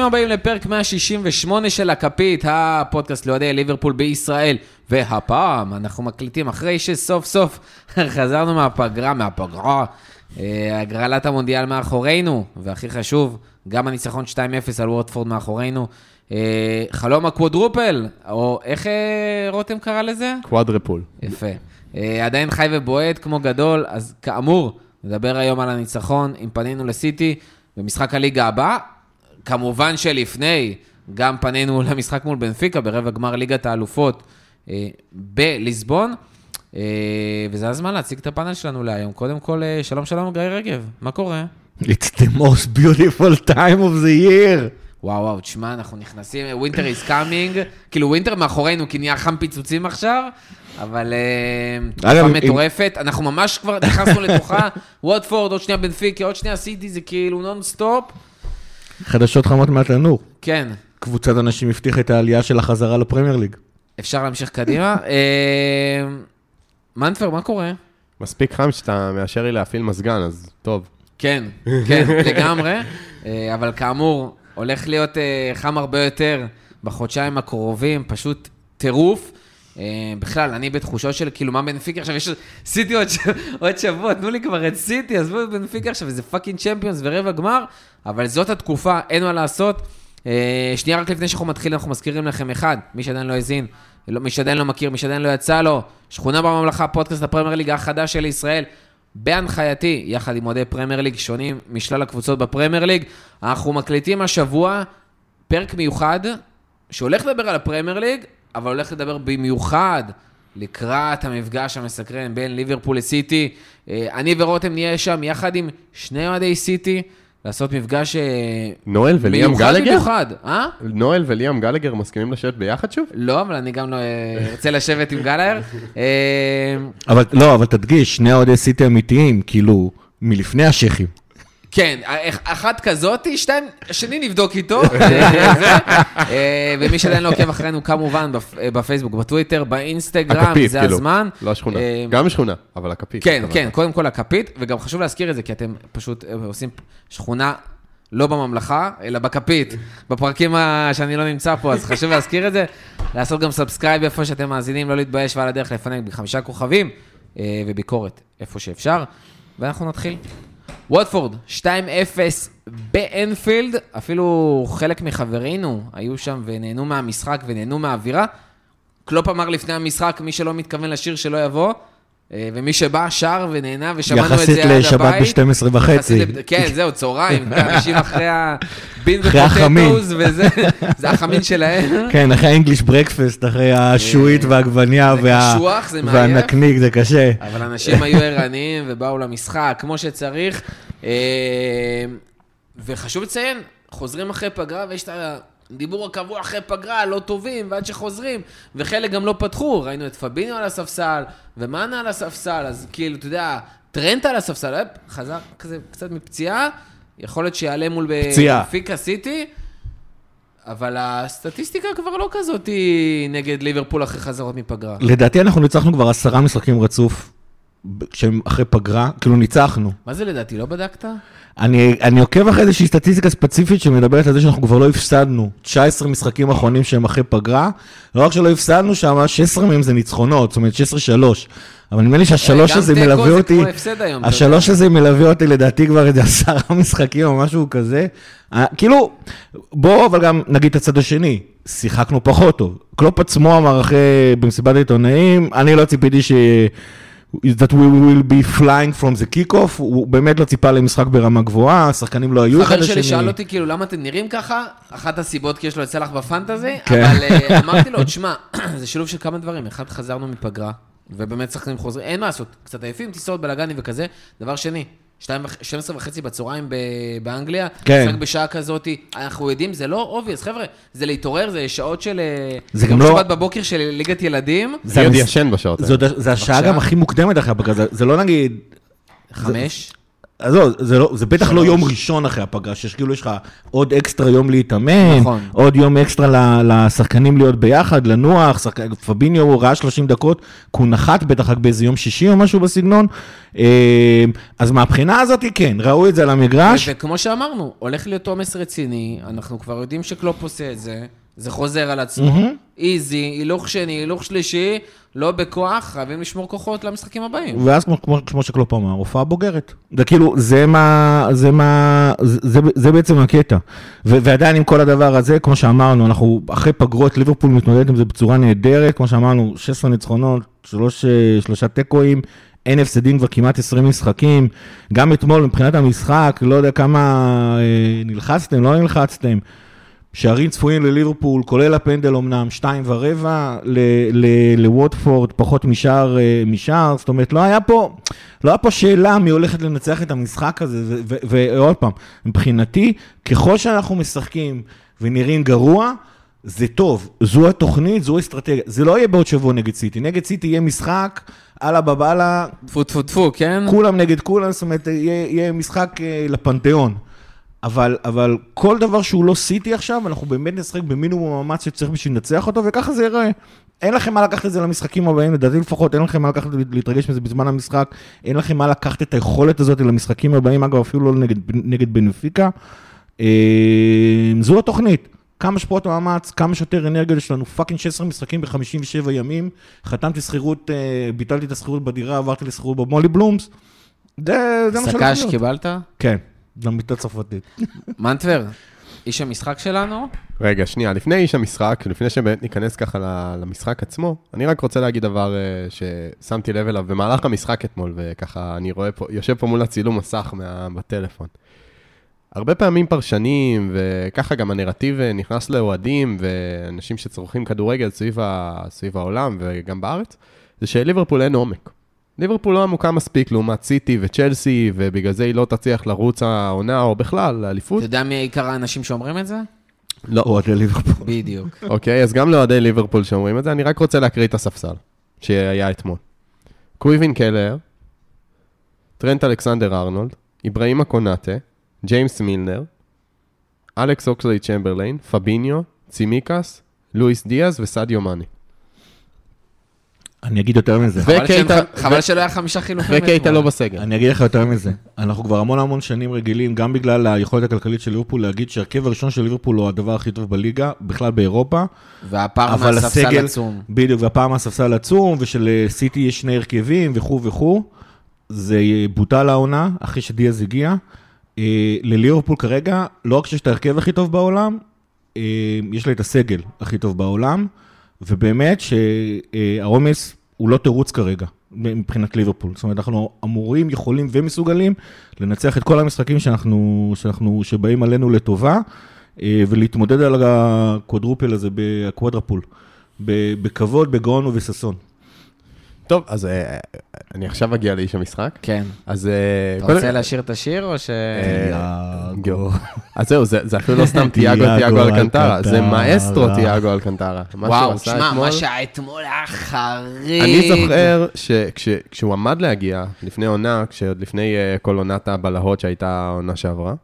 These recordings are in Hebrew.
ברוכים הבאים לפרק 168 של הכפית, הפודקאסט לאוהדי ליברפול בישראל. והפעם אנחנו מקליטים אחרי שסוף סוף חזרנו מהפגרה, מהפגרה, אה, הגרלת המונדיאל מאחורינו, והכי חשוב, גם הניצחון 2-0 על וורדפורד מאחורינו. אה, חלום הקוודרופל, או איך אה, רותם קרא לזה? קוואדרפול. יפה. עדיין חי ובועט כמו גדול, אז כאמור, נדבר היום על הניצחון, אם פנינו לסיטי במשחק הליגה הבא. כמובן שלפני, גם פנינו למשחק מול בנפיקה ברבע גמר ליגת האלופות אה, בליסבון. אה, וזה הזמן להציג את הפאנל שלנו להיום. קודם כל, אה, שלום שלום, גיא רגב, מה קורה? It's the most beautiful time of the year. וואו, וואו, תשמע, אנחנו נכנסים, winter is coming, כאילו winter מאחורינו, כי נהיה חם פיצוצים עכשיו, אבל תקופה מטורפת, אנחנו ממש כבר נכנסנו לתוכה, ווטפורד, עוד שנייה בנפיקה, עוד שנייה סיטי, זה כאילו נונסטופ. חדשות חמות מהתנור. כן, קבוצת הנשים הבטיחה את העלייה של החזרה לפרמייר ליג. אפשר להמשיך קדימה. אה, מה נפר, מה קורה? מספיק חם שאתה מאשר לי להפעיל מזגן, אז טוב. כן, כן, לגמרי, אה, אבל כאמור, הולך להיות אה, חם הרבה יותר בחודשיים הקרובים, פשוט טירוף. אה, בכלל, אני בתחושות של כאילו, מה בנפיקה עכשיו? יש סיטי עוד, ש... עוד שבוע, תנו לי כבר את סיטי, עזבו את בנפיקה עכשיו, איזה fucking צ'מפיונס ורבע גמר, אבל זאת התקופה, אין מה לעשות. אה, שנייה, רק לפני שאנחנו מתחילים, אנחנו מזכירים לכם, אחד, מי שעדיין לא האזין, לא, מי שעדיין לא מכיר, מי שעדיין לא יצא לו, שכונה בממלכה, פודקאסט הפרמייר ליג החדש של ישראל. בהנחייתי, יחד עם אוהדי פרמייר ליג שונים משלל הקבוצות בפרמייר ליג, אנחנו מקליטים השבוע פרק מיוחד שהולך לדבר על הפרמייר ליג, אבל הולך לדבר במיוחד לקראת המפגש המסקרן בין ליברפול לסיטי. אה, אני ורותם נהיה שם יחד עם שני אוהדי סיטי, לעשות מפגש אה, נואל וליאם מיוחד גלגר? במיוחד. אה? נואל וליאם גלגר מסכימים לשבת ביחד שוב? לא, אבל אני גם לא אה, ארצה לשבת עם גלהר. אה, אבל לא, אבל תדגיש, שני אוהדי סיטי אמיתיים, כאילו, מלפני השייחים. כן, אח- אחת כזאתי, שתיים, השני נבדוק איתו. אה, ומי שעדיין לא עוקב אחרינו, כמובן, בפ- אה, בפייסבוק, בטוויטר, באינסטגרם, זה כאילו. הזמן. לא השכונה. אה, גם שכונה, אבל הכפית. כן. כן, קודם כל הכפית, וגם חשוב להזכיר את זה, כי אתם פשוט אה, עושים שכונה לא בממלכה, אלא בכפית. בפרקים שאני לא נמצא פה, אז חשוב להזכיר את זה. לעשות גם subscribe איפה שאתם מאזינים, לא להתבייש ועל הדרך לפנק בחמישה כוכבים, אה, וביקורת איפה שאפשר. ואנחנו נתחיל. ווטפורד, 2-0 באנפילד, אפילו חלק מחברינו היו שם ונהנו מהמשחק ונהנו מהאווירה. קלופ אמר לפני המשחק, מי שלא מתכוון לשיר שלא יבוא, ומי שבא שר ונהנה ושמענו את יחסית זה עד הבית. לשבת ב-12 וחצי. יחסית כן, זהו, צהריים, אנשים אחרי הבין. ופוטטוס וזה, זה החמין שלהם. כן, אחרי האנגליש ברקפסט, אחרי השועית והעגבניה. והנקניק, זה קשה. אבל אנשים היו ערניים ובאו למשחק כמו שצריך. אה, וחשוב לציין, חוזרים אחרי פגרה ויש את הדיבור הקבוע אחרי פגרה, לא טובים, ועד שחוזרים, וחלק גם לא פתחו, ראינו את פביניו על הספסל, ומאנה על הספסל, אז כאילו, אתה יודע, טרנט על הספסל, חזר כזה קצת מפציעה, יכול להיות שיעלה מול. בפיקה סיטי. אבל הסטטיסטיקה כבר לא כזאת נגד ליברפול אחרי חזרות מפגרה. לדעתי אנחנו ניצחנו כבר עשרה משחקים רצוף, שהם אחרי פגרה, כאילו ניצחנו. מה זה לדעתי, לא בדקת? אני, אני עוקב אחרי איזושהי סטטיסטיקה ספציפית שמדברת על זה שאנחנו כבר לא הפסדנו 19 משחקים אחרונים שהם אחרי פגרה. לא רק שלא הפסדנו שם, 16 מהם זה ניצחונות, זאת אומרת 16-3. אבל נדמה לי שהשלוש גם הזה מלווה אותי, היום, השלוש הזה מלווה אותי לדעתי כבר איזה עשרה משחקים או משהו כזה. אה, כאילו, בוא אבל גם נגיד את הצד השני, שיחקנו פחות טוב. קלופ עצמו אמר אחרי, במסיבת העיתונאים, אני לא ציפיתי ש... that we will be flying from the kick-off, הוא באמת לא ציפה למשחק ברמה גבוהה, השחקנים לא היו אחד חבר שלי לשני. שאל אותי, כאילו, למה אתם נראים ככה? אחת הסיבות כי יש לו את סלח בפנטזי, כן. אבל אה, אמרתי לו, תשמע, זה שילוב של כמה דברים. אחד, חזרנו מפגרה, ובאמת שחקנים חוזרים, אין מה לעשות, קצת עייפים, טיסות, בלאגנים וכזה. דבר שני, 12 וחצי בצהריים ב- באנגליה, כן. משחק בשעה כזאת, אנחנו יודעים, זה לא obvious, חבר'ה, זה להתעורר, זה שעות של... אה, זה גם לא- שבת בבוקר של ליגת ילדים, זה עוד ישן בשעות האלה. זה השעה. גם הכי מוקדמת אחרי זה- זה לא נגיד, חמש, אז לא, זה, לא, זה בטח לא יום ראשון אחרי הפגרה, שיש כאילו יש לך עוד אקסטרה יום להתאמן, נכון. עוד יום אקסטרה לשחקנים להיות ביחד, לנוח, שחק... פביניו הוא ראה 30 דקות, כי הוא נחת בטח רק באיזה יום שישי או משהו בסגנון. אה, אז מהבחינה הזאת, כן, ראו את זה על המגרש. וכמו שאמרנו, הולך להיות עומס רציני, אנחנו כבר יודעים שקלופ עושה את זה, זה חוזר על עצמו. איזי, הילוך שני, הילוך שלישי, לא בכוח, חייבים לשמור כוחות למשחקים הבאים. ואז כמו, כמו, כמו שקלופ אמר, הופעה בוגרת. זה כאילו, זה מה, זה מה, זה, זה, זה בעצם הקטע. ו, ועדיין עם כל הדבר הזה, כמו שאמרנו, אנחנו אחרי פגרות, ליברפול מתמודדת עם זה בצורה נהדרת, כמו שאמרנו, 16 ניצחונות, שלוש, אה, שלושה תיקואים, אין הפסדים כבר כמעט 20 משחקים. גם אתמול מבחינת המשחק, לא יודע כמה אה, נלחצתם, לא נלחצתם. שערים צפויים לליברפול, כולל הפנדל אמנם, שתיים ורבע, ל- ל- לווטפורד, פחות משער, אה, משער, זאת אומרת, לא היה פה, לא היה פה שאלה מי הולכת לנצח את המשחק הזה, ועוד פעם, מבחינתי, ככל שאנחנו משחקים ונראים גרוע, זה טוב, זו התוכנית, זו האסטרטגיה, זה לא יהיה בעוד שבוע נגד סיטי, נגד סיטי יהיה משחק, אללה בבאללה, טפו טפו טפו, כן? כולם נגד כולם, זאת אומרת, יהיה, יהיה משחק אה, לפנתיאון. אבל, אבל כל דבר שהוא לא סיטי עכשיו, אנחנו באמת נשחק במינימום מאמץ שצריך בשביל לנצח אותו, וככה זה ייראה. אין לכם מה לקחת את זה למשחקים הבאים, לדעתי לפחות, אין לכם מה לקחת, להתרגש מזה בזמן המשחק, אין לכם מה לקחת את היכולת הזאת למשחקים הבאים, אגב, אפילו לא נגד, נגד בנפיקה. אה, זו התוכנית. כמה שפחות מאמץ, כמה שיותר אנרגיה, יש לנו fucking 16 משחקים ב-57 ימים. חתמתי שכירות, אה, ביטלתי את השכירות בדירה, עברתי לשכירות במולי בלומס. זה, זה מה שהולך sucks להיות. קיבלת? כן, למיטה צרפתית. מנטבר, איש המשחק שלנו? רגע, שנייה, לפני איש המשחק, לפני שבאמת ניכנס ככה למשחק עצמו, אני רק רוצה להגיד דבר אה, ששמתי לב אליו במהלך המשחק אתמול, וככה אני רואה פה, יושב פה מול הצילום מסך מה, בטלפון. הרבה פעמים פרשנים, וככה גם הנרטיב אה, נכנס לאוהדים, ואנשים שצורכים כדורגל סביב, ה, סביב העולם וגם בארץ, זה שליברפול אין עומק. ליברפול לא עמוקה מספיק לעומת סיטי וצ'לסי, ובגלל זה היא לא תצליח לרוץ העונה, או בכלל, לאליפות. אתה יודע מי עיקר האנשים שאומרים את זה? לא. אוהדי ליברפול. בדיוק. אוקיי, אז גם לאוהדי ליברפול שאומרים את זה, אני רק רוצה להקריא את הספסל שהיה אתמול. קוויבין קלר, טרנט אלכסנדר ארנולד, איברהימה קונאטה, ג'יימס מילנר, אלכס אוקסלי צ'מברליין, פביניו, צימיקאס, לואיס דיאז וסדיו מאני. אני אגיד יותר מזה. חבל שלא היה חמישה חילופים וקייטה לא בסגל. אני אגיד לך יותר מזה. אנחנו כבר המון המון שנים רגילים, גם בגלל היכולת הכלכלית של ליברפול, להגיד שהרכב הראשון של ליברפול הוא הדבר הכי טוב בליגה, בכלל באירופה. והפער אבל מהספסל עצום. בדיוק, והפעם הספסל עצום, ושלסיטי יש שני הרכבים וכו' וכו'. זה בוטל העונה, אחרי שדיאז הגיע. אה, לליברפול כרגע, לא רק שיש את ההרכב הכי טוב בעולם, אה, יש לה את הסגל הכי טוב בעולם, ובאמת שהעומס הוא לא תירוץ כרגע, מבחינת ליברפול. זאת אומרת, אנחנו אמורים, יכולים ומסוגלים לנצח את כל המשחקים שאנחנו, שאנחנו, שבאים עלינו לטובה, אה, ולהתמודד על הקוודרופל הזה, הקוודרפול, בכבוד, בגאון ובששון. טוב, אז אה, אני עכשיו אגיע לאיש המשחק. כן. אז... אה, אתה רוצה לשיר את השיר או ש... אה, גאו. אז זהו, זה זה אפילו לא סתם תיאגו תיאגו תיאגו אלקנטרה, זה. מאסטרו תיאגו אלקנטרה. וואו, שמע, מה שהיה אתמול היה חריג. אני זוכר שכשהוא עמד להגיע, לפני עונה, כשעוד לפני אה, כל עונת הבלהות שהייתה העונה שעברה,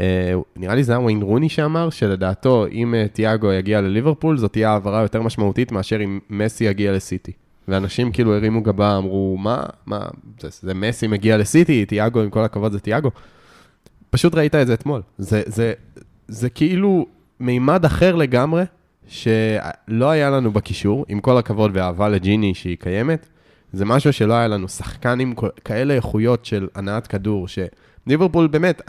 אה, נראה לי זה היה וויין רוני שאמר, שלדעתו, אם אה, תיאגו יגיע לליברפול, זאת תהיה העברה יותר משמעותית מאשר אם מסי יגיע לסיטי. ואנשים כאילו הרימו גבה, אמרו, מה, מה, זה, זה מסי מגיע לסיטי, תיאגו, עם כל הכבוד זה תיאגו. פשוט ראית את זה אתמול. זה, זה, זה כאילו מימד אחר לגמרי, שלא היה לנו בקישור, עם כל הכבוד ואהבה לג'יני שהיא קיימת. זה משהו שלא היה לנו, שחקן עם כאלה איכויות של הנעת כדור, שליברפול באמת,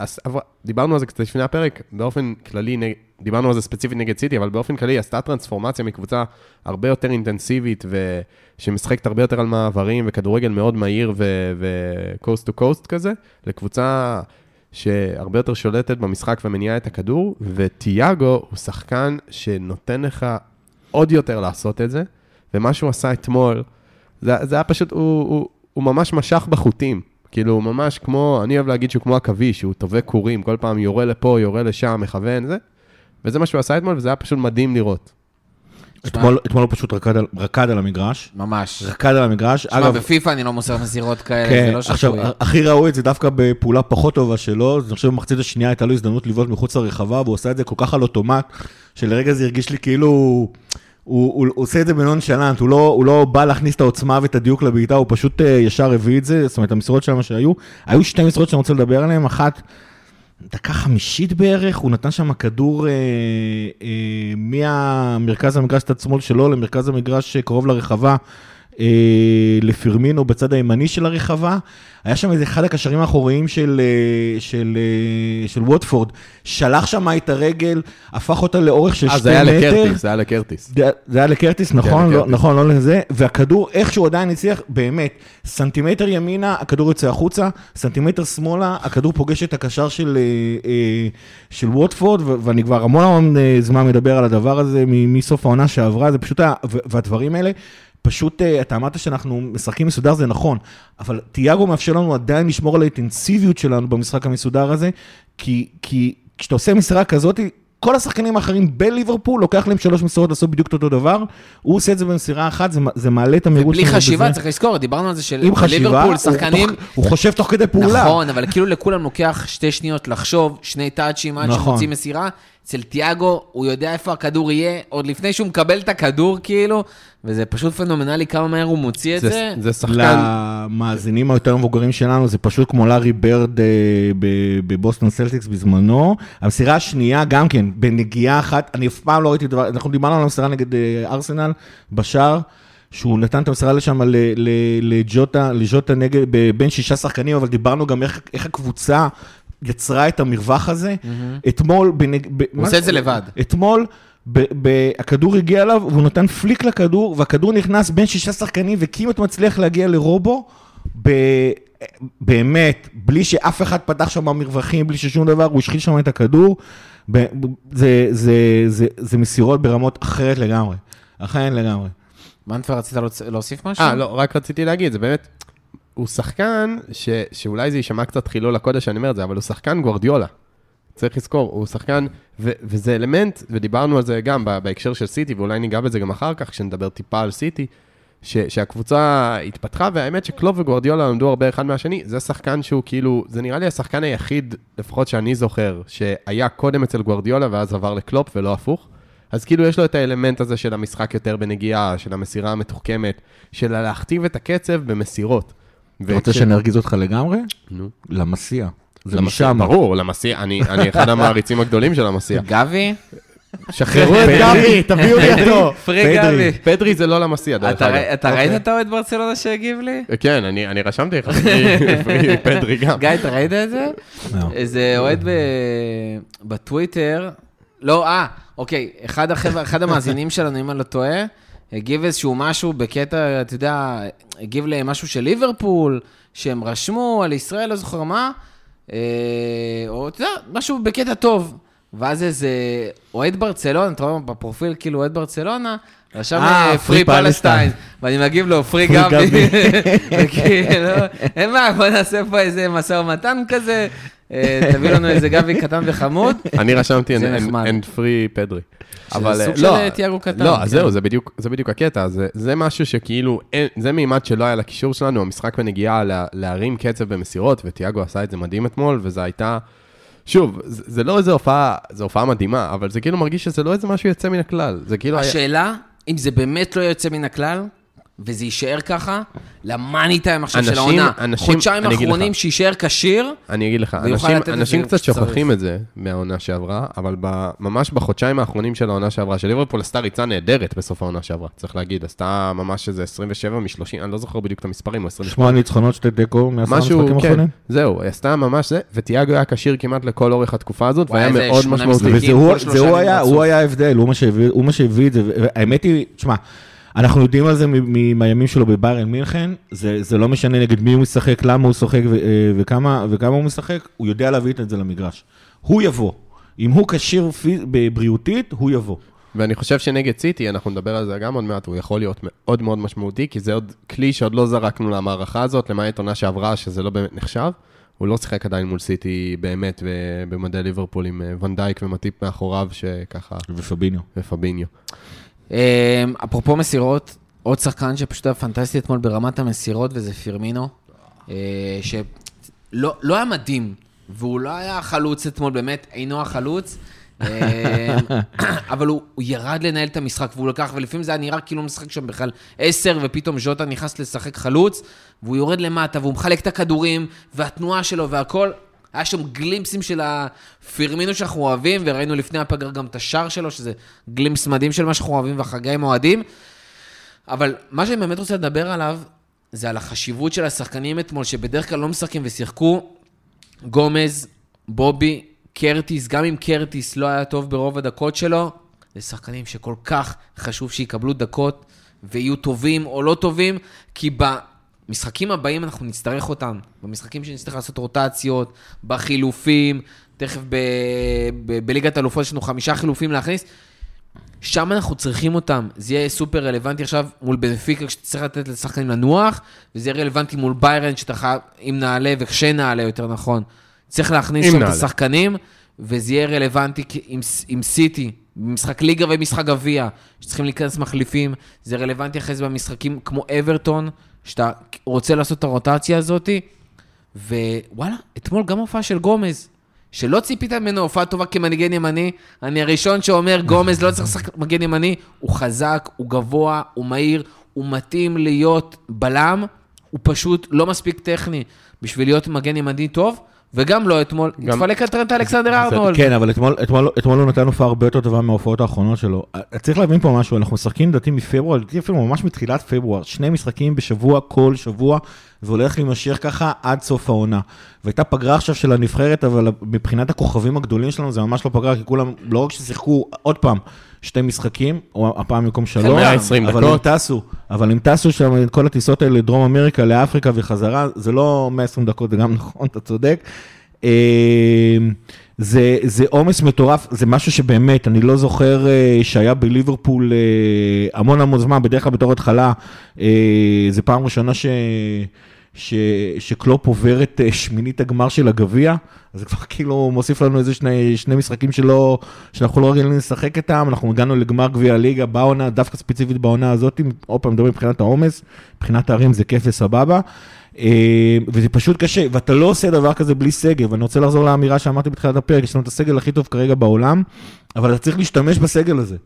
דיברנו על זה קצת לפני הפרק, באופן כללי, דיברנו על זה ספציפית נגד סיטי, אבל באופן כללי עשתה טרנספורמציה מקבוצה הרבה יותר אינטנסיבית, ושמשחקת הרבה יותר על מעברים, וכדורגל מאוד מהיר ו-coast to coast כזה, לקבוצה שהרבה יותר שולטת במשחק ומניעה את הכדור, וטיאגו הוא שחקן שנותן לך עוד יותר לעשות את זה, ומה שהוא עשה אתמול, זה, זה היה פשוט, הוא, הוא, הוא ממש משך בחוטים. כאילו, ממש כמו, אני אוהב להגיד שהוא כמו עכביש, שהוא טווה קורים, כל פעם יורה לפה, יורה לשם, מכוון, זה. וזה מה שהוא עשה אתמול, וזה היה פשוט מדהים לראות. אתמול אתמול הוא פשוט רקד על- רקד על המגרש. ממש. רקד על המגרש. שמע, בפיפא אני לא מוסר מסירות כאלה, כן, זה לא עכשיו, שפוי. הכי ראו את זה דווקא בפעולה פחות טובה שלו, אני חושב במחצית השנייה הייתה לו הזדמנות לבעוט מחוץ לרחבה, והוא עשה את זה כל כך על אוטומט, שלרגע זה הרגיש לי כאילו, הוא, הוא, הוא עושה את זה בנונשלנט, הוא לא, הוא לא בא להכניס את העוצמה ואת הדיוק לבעיטה, הוא פשוט אה, ישר הביא את זה, זאת אומרת, המסירות שלנו שהיו, היו שתי מסירות שאני רוצה לדבר עליהן, אחת, דקה חמישית בערך, הוא נתן שם כדור אה, אה, מהמרכז המגרש צד שמאל שלו למרכז המגרש אה, קרוב לרחבה, אה, לפירמינו בצד הימני של הרחבה. היה שם איזה אחד הקשרים האחוריים של, אה, של, אה, של ווטפורד, שלח שם את הרגל, הפך אותה לאורך של אה, שתי זה היה מטר. לקרטיס, זה היה לקרטיס. זה זה היה לקרטיס, נכון, לא, לקרטיס. נכון, לא לזה, והכדור, איכשהו עדיין הצליח, באמת, סנטימטר ימינה, הכדור יוצא החוצה, סנטימטר שמאלה, הכדור פוגש את הקשר של, אה, אה, של ווטפורד, ו- ואני כבר המון המון אה, זמן מדבר על הדבר הזה מסוף העונה שעברה, זה פשוט, היה- והדברים האלה, פשוט, אה, אתה אמרת שאנחנו משחקים מסודר, זה נכון, אבל תיאגו מאפשר לנו עדיין לשמור על האינטנסיביות שלנו במשחק המסודר הזה, כי, כי כשאתה עושה מסירה כזאת, כל השחקנים האחרים בליברפול, לוקח להם שלוש מסירות לעשות בדיוק אותו דבר, הוא עושה את זה במסירה אחת, זה, זה מעלה את המהירות שלנו חשיבה, בזה. צריך לזכור, דיברנו על זה של עם חשיבה, ליברפול, הוא שחקנים... תוך- הוא חושב תוך כדי פעולה. נכון, אבל כאילו לכולם לוקח שתי שניות לחשוב, שני טאצ'ים עד נכון. שמוצאים מסירה. אצל תיאגו, הוא יודע איפה הכדור יהיה, עוד לפני שהוא מקבל את הכדור, כאילו, וזה פשוט פנומנלי כמה מהר הוא מוציא את זה. זה זה שחקן... למאזינים היותר מבוגרים שלנו, זה פשוט כמו לארי ברד אה, ב- בבוסטון סלטיקס בזמנו. המסירה השנייה, גם כן, בנגיעה אחת, אני אף פעם לא ראיתי דבר, אנחנו דיברנו על המסירה נגד אה, ארסנל בשער. שהוא נתן את המסירה לשם ל- ל- לג'וטה, לג'וטה נגד, בין שישה שחקנים, אבל דיברנו גם איך, איך הקבוצה יצרה את המרווח הזה. אתמול, בנג... ב- מה עושה את זה לבד. אתמול, ב- ב- הכדור הגיע אליו, והוא נתן פליק לכדור, והכדור נכנס בין שישה שחקנים, וכמעט מצליח להגיע לרובו, ב... באמת, בלי שאף אחד פתח שם מרווחים, בלי ששום דבר, הוא השחיל שם את הכדור. ב... זה, זה, זה, זה מסירות ברמות אחרת לגמרי. אחרת לגמרי. מנפר, רצית להוסיף משהו? אה, לא, רק רציתי להגיד, זה באמת, הוא שחקן ש, שאולי זה יישמע קצת חילול הקודש שאני אומר את זה, אבל הוא שחקן גוורדיולה. צריך לזכור, הוא שחקן, ו, וזה אלמנט, ודיברנו על זה גם בהקשר של סיטי, ואולי ניגע בזה גם אחר כך, כשנדבר טיפה על סיטי, ש, שהקבוצה התפתחה, והאמת שקלוב וגוורדיולה למדו הרבה אחד מהשני, זה שחקן שהוא כאילו, זה נראה לי השחקן היחיד, לפחות שאני זוכר, שהיה קודם אצל גוורדיולה ואז עבר לקלופ ולא הפוך. אז כאילו יש לו את האלמנט הזה של המשחק יותר בנגיעה, של המסירה המתוחכמת, של להכתיב את הקצב במסירות. אתה רוצה שאני ארגיז אותך לגמרי? נו. למסיע. זה משם. ברור, למסיע, אני אחד המעריצים הגדולים של המסיע. גבי? שחררו את גבי, תביאו לי אותו. פרי גבי. פדרי זה לא למסיע, דרך אגב. אתה ראית את האוהד ברצלונה שהגיב לי? כן, אני רשמתי לך, פרי- פדרי גם. גיא, אתה ראית את זה? לא. איזה אוהד בטוויטר, לא, אה, אוקיי, אחד המאזינים שלנו, אם אני לא טועה, הגיב איזשהו משהו בקטע, אתה יודע, הגיב למשהו של ליברפול, שהם רשמו על ישראל, לא זוכר מה, אה, או אתה יודע, משהו בקטע טוב. ואז איזה אוהד ברצלונה, אתה רואה בפרופיל כאילו אוהד ברצלונה, רשם אה, פרי Free פלסטיין. ואני מגיב לו פרי גבי, אין בעיה, בוא נעשה פה איזה משא ומתן כזה, אה, תביא לנו איזה גבי קטן וחמוד. אני רשמתי. אנד פרי פדרי. אבל סוג אה, של, לא, אה, תיאגו קטן, לא, כן. זהו, זה בדיוק, הקטע, זה, משהו שכאילו, זה מימד שלא היה לקישור שלנו, המשחק בנגיעה לה, להרים קצב במסירות, ותיאגו עשה את זה מדהים אתמול, וזה הייתה, שוב, זה, לא איזה הופעה, זו הופעה מדהימה, אבל זה כאילו מרגיש שזה לא איזה משהו יוצא מן הכלל, זה כאילו. השאלה, אם זה באמת לא יוצא מן הכלל, וזה יישאר ככה, למאני טיים עכשיו של העונה, אנשים- חודשיים אני אגיד אחרונים לך. שיישאר כשיר, אני אגיד לך, אנשים, אנשים קצת. שוכחים את זה מהעונה שעברה, אבל ב, ממש בחודשיים האחרונים של העונה שעברה, של ליברפול עשתה ריצה נהדרת בסוף העונה שעברה, צריך להגיד, עשתה ממש איזה 27 מ-30, אני לא זוכר בדיוק את המספרים, או 28. שמונה ניצחונות, שתי תיקו, מעשרה משחקים משהו, כן, האחרונים. זהו, היא עשתה ממש זה, ותיאגו היה כשיר כמעט לכל אורך התקופה הזאת, והיה מאוד משמעותי. וזה הוא, היה, רצוף. הוא היה ההבדל, הוא מה שהביא, הוא מה שהביא את זה, והאמת היא, תשמע, אנחנו יודעים על זה מהימים שלו בביירן מינכן, זה, זה לא משנה נגד מי הוא משחק, למה הוא ו- אה, וכמה, וכמה הוא משחק, הוא יודע להביא את זה למגרש. הוא יבוא. אם הוא כשיר בבריאותית, הוא יבוא. ואני חושב שנגד סיטי, אנחנו נדבר על זה גם עוד מעט, הוא יכול להיות מאוד מאוד משמעותי, כי זה עוד כלי שעוד לא זרקנו למערכה הזאת, למעט עונה שעברה, שזה לא באמת נחשב. הוא לא שיחק עדיין מול סיטי באמת במדי ליברפול עם אה, ונדייק ומטיפ מאחוריו, שככה, ופביניו. ופביניו. אה, אפרופו מסירות, עוד שחקן שפשוט היה פנטסטי אתמול ברמת המסירות, וזה פירמינו, אה, שלא לא היה מדהים, והוא לא היה החלוץ אתמול, באמת אינו החלוץ. אה, אבל הוא, הוא ירד לנהל את המשחק, והוא לקח, ולפעמים זה היה נראה כאילו הוא משחק שם בכלל עשר, ופתאום ז'וטה נכנס לשחק חלוץ, והוא יורד למטה, והוא מחלק את הכדורים, והתנועה שלו והכל. היה שם גלימפסים של הפירמינו שאנחנו אוהבים, וראינו לפני הפגר גם את השער שלו, שזה גלימפס מדהים של מה שאנחנו אוהבים והחגי עם אוהדים. אבל מה שאני באמת רוצה לדבר עליו, זה על החשיבות של השחקנים אתמול, שבדרך כלל לא משחקים ושיחקו. גומז, בובי, קרטיס, גם אם קרטיס לא היה טוב ברוב הדקות שלו, זה שחקנים שכל כך חשוב שיקבלו דקות ויהיו טובים או לא טובים, כי במשחקים הבאים אנחנו נצטרך אותם. במשחקים שנצטרך לעשות רוטציות, בחילופים, תכף בליגת אלופות יש לנו חמישה חילופים להכניס. שם אנחנו צריכים אותם. זה יהיה סופר רלוונטי עכשיו מול בנפיקה, כשתצטרך לתת לשחקנים לנוח, וזה יהיה רלוונטי מול ביירן, שאתה חייב, אם נעלה וכשנעלה יותר נכון. צריך להכניס שם את נעלה. השחקנים, וזה יהיה רלוונטי עם, עם סיטי, במשחק ליגה ומשחק גביע, שצריכים להיכנס מחליפים. זה רלוונטי אחרי זה במשחקים כמו אברטון, שאתה רוצה לעשות את הרוטציה הזאת, ווואלה, אתמול גם הופעה של גומז. שלא ציפית ממנו הופעה טובה כמנהיגן ימני, אני הראשון שאומר, גומז לא צריך לשחק מגן ימני, הוא חזק, הוא גבוה, הוא מהיר, הוא מתאים להיות בלם, הוא פשוט לא מספיק טכני בשביל להיות מגן ימני טוב, וגם לא אתמול, גם- התפלק על טרנט אלכסנדר ארנולד. כן, אבל אתמול, אתמול, אתמול הוא נתן הופעה הרבה יותר טובה מההופעות האחרונות שלו. אה, צריך להבין פה משהו, אנחנו משחקים לדעתי מפברואר, לדעתי אפילו ממש מתחילת פברואר, שני משחקים בשבוע, כל שבוע, והולך להימשך ככה עד סוף העונה. והייתה פגרה עכשיו של הנבחרת, אבל מבחינת הכוכבים הגדולים שלנו זה ממש לא פגרה, כי כולם, לא רק ששיחקו, עוד פעם, שתי משחקים, או הפעם במקום שלוש, 120 אבל הם דקות. טסו, אבל הם טסו שם את כל הטיסות האלה לדרום אמריקה, לאפריקה וחזרה, זה לא 120 דקות, זה גם נכון, אתה צודק. אה, זה, עומס מטורף, זה משהו שבאמת, אני לא זוכר אה, שהיה בליברפול אה, המון המון זמן, בדרך כלל בתור התחלה, זה פעם ראשונה ש... ש, שקלופ עובר את אה, שמינית הגמר של הגביע, אז זה כבר כאילו מוסיף לנו איזה שני, שני משחקים שלא, שאנחנו לא רגילים לשחק איתם, אנחנו הגענו לגמר גביע הליגה בעונה, דווקא ספציפית בעונה הזאת, עוד פעם מדברים מבחינת העומס, מבחינת הערים זה כיף וסבבה. אה, וזה פשוט קשה, ואתה לא עושה דבר כזה בלי סגל, ואני רוצה לחזור לאמירה שאמרתי בתחילת הפרק, יש לנו את הסגל הכי טוב כרגע בעולם, אבל אתה צריך להשתמש בסגל הזה.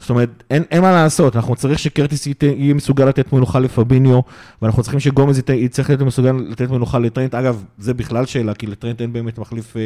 זאת אומרת, אין, אין מה לעשות, אנחנו צריך שקרטיס יהיה מסוגל לתת מנוחה לפביניו, ואנחנו צריכים שגומז יצטרך להיות מסוגל לתת מנוחה לטרנט. אגב, זה בכלל שאלה, כי לטרנט אין באמת מחליף... אה,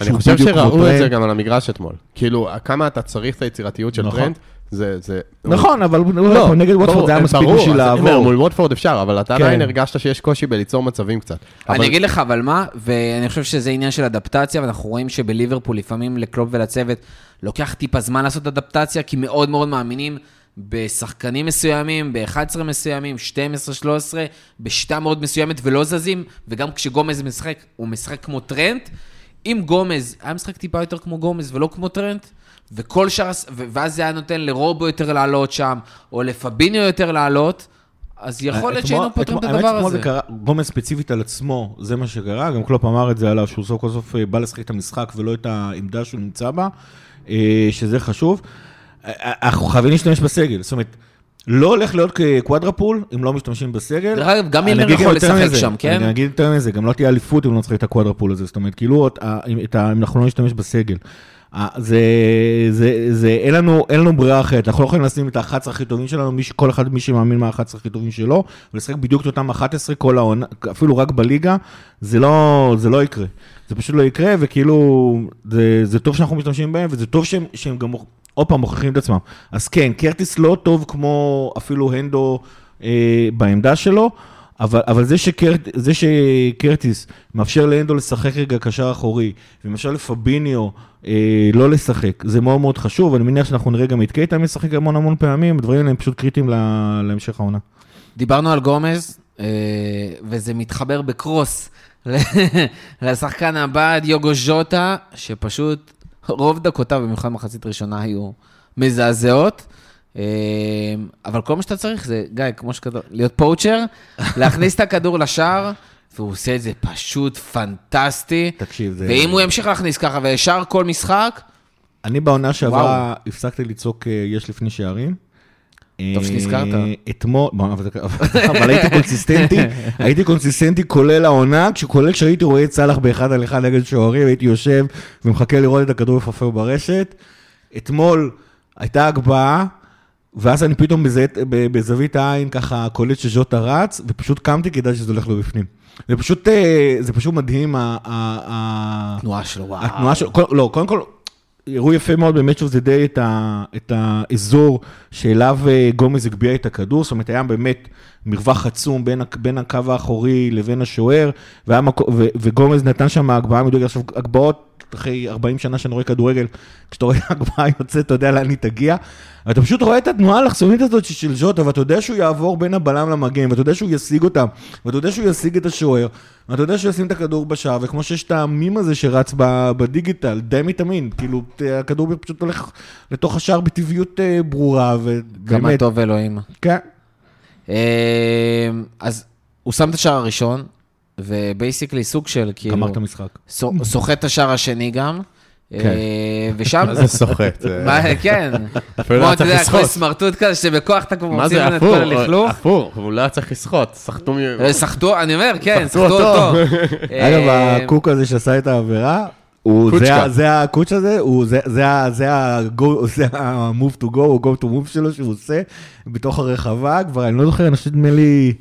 אני חושב שראו את זה טרנט. גם על המגרש אתמול. כאילו, כמה אתה צריך את היצירתיות של נכון. טרנט, זה... זה- נכון, אבל לא, לא, נגד ווטפורד זה היה מספיק ברור, בשביל לעבור. מול ווטפורד אפשר, אבל אתה כן. עדיין הרגשת שיש קושי בליצור מצבים קצת. אבל- אני אגיד לך, אבל מה, ואני חושב שזה עניין של אדפטציה, ואנחנו רואים שבליברפול לפעמים לקלופ ולצוות לוקח טיפה זמן לעשות אדפטציה, כי מאוד מאוד מאמינים בשחקנים מסוימים, ב-11 מסוימים, 12, 13, בשיטה מאוד מסוימת ולא זזים, וגם כשגומז משחק, הוא משחק כמו טרנט. אם גומז היה משחק טיפה יותר כמו גומז ולא כמו טרנט, וכל שאר, ואז זה היה נותן לרובו יותר לעלות שם, או לפביניו יותר לעלות, אז יכול להיות שהיינו פותרים את הדבר האמת שאתמול הזה. זה קרה, גומז ספציפית על עצמו, זה מה שקרה, גם קלופ אמר את זה עליו, שהוא סוף כל סוף אה, בא לשחק את המשחק ולא את העמדה שהוא נמצא בה, אה, שזה חשוב. אה, אנחנו חייבים להשתמש בסגל, זאת אומרת, לא הולך להיות quadruple אם לא משתמשים בסגל. דרך אגב, גם אגיד יכול לשחק שם, כן? אני אגיד יותר מזה, גם לא תהיה אליפות אם לא נשחק את ה quadruple הזה, זאת אומרת, כאילו, אם אנחנו לא נשתמש בסגל. אה, זה, זה, זה, אין לנו, אין לנו ברירה אחרת, אנחנו לא יכולים לשים את ה-11 הכי טובים שלנו, מי, כל אחד מי שמאמין מה ה-11 הכי טובים שלו, ולשחק בדיוק את אותם 11 כל העונה, אפילו רק בליגה, זה לא, זה לא יקרה. זה פשוט לא יקרה, וכאילו, זה, זה טוב שאנחנו משתמשים בהם, וזה טוב שהם, שהם גם, עוד פעם, מוכיחים את עצמם. אז כן, קרטיס לא טוב כמו אפילו הנדו אה, בעמדה שלו, אבל, אבל זה, שקרט, זה שקרטיס מאפשר לאנדו לשחק רגע קשר אחורי, ומאפשר לפביניו אה, לא לשחק, זה מאוד מאוד חשוב, אני מניח שאנחנו נראה גם את קייטה משחק המון המון פעמים, הדברים האלה הם פשוט קריטיים לה, להמשך העונה. דיברנו על גומז, אה, וזה מתחבר בקרוס לשחקן הבא, דיוגו ז'וטה, שפשוט רוב דקותיו, במיוחד מחצית ראשונה, היו מזעזעות. אה, אבל כל מה שאתה צריך זה, גיא, כמו שכתוב, להיות פואוצ'ר, להכניס את הכדור לשער, והוא עושה את זה פשוט פנטסטי. תקשיב, זה... ואם הוא ימשיך להכניס ככה וישר כל משחק, אני בעונה שעברה הפסקתי לצעוק אה, יש לפני שערים. טוב שנזכרת. אה, אתמול, אבל הייתי קונסיסטנטי, הייתי קונסיסטנטי כולל העונה, כולל כשהייתי רואה את סאלח באחד על אחד נגד שוערים, הייתי יושב ומחכה לראות את הכדור מפרפר ברשת. אתמול הייתה הגבהה, ואז אני פתאום בזהית- ב- בזווית העין ככה קולט שז'וטה רץ, ופשוט קמתי כי ידעתי שזה הולך לו בפנים. זה פשוט, אה, זה פשוט מדהים, ה- ה- ה- תנועה שלו, וואו. התנועה שלו, לא, קודם כל, הראו יפה מאוד באמת שזה די את, ה, את האזור שאליו אה, גומז הגביה את הכדור, זאת אומרת, היה באמת מרווח עצום בין, בין הקו האחורי לבין השוער, והיה מקו, ו, וגומז נתן שם הגבהה מדויקת. עכשיו, הגבהות, אחרי 40 שנה שאני רואה כדורגל, כשאתה רואה הגבהה יוצאת, אתה יודע לאן היא תגיע. ואתה פשוט רואה את התנועה האלכסונית הזאת של ז'וטה, ואתה יודע שהוא יעבור בין הבלם למגן, ואתה יודע שהוא ישיג אותם, ואתה יודע שהוא ישיג את השוער, ואתה יודע שהוא ישים את הכדור בשער, וכמו שיש את המים הזה שרץ בדיגיטל, די מתאמין, כאילו, הכדור פשוט הולך לתוך השער בטבעיות אה, ברורה, כמה ובאמת, טוב אלוהים. כן. אה, אז הוא שם את השער הראשון, ובייסיקלי סוג של כאילו... גמר את המשחק. סו- סוחט את השער השני גם. כן. אה, ושם... מה זה סוחט? כן. אפילו לא צריך יודע, כמו לסחוט. סמרטוט כזה, שבכוח אתה כבר מה מוציא זה ממנו את? כל הלכלוך. הפוך, הוא לא היה צריך לסחוט, סחטו מ... אה, סחטו, אני אומר, כן, סחטו אותו. אותו. אגב, אה, הקוק הזה שעשה את העבירה, הוא, קוצ'קה. זה, הקוץ' הזה, הוא, זה, זה, ה- זה ה-go- זה ה-move to go, או go to move שלו שהוא עושה בתוך הרחבה, כבר אני לא זוכר, אני חושב נדמה לי,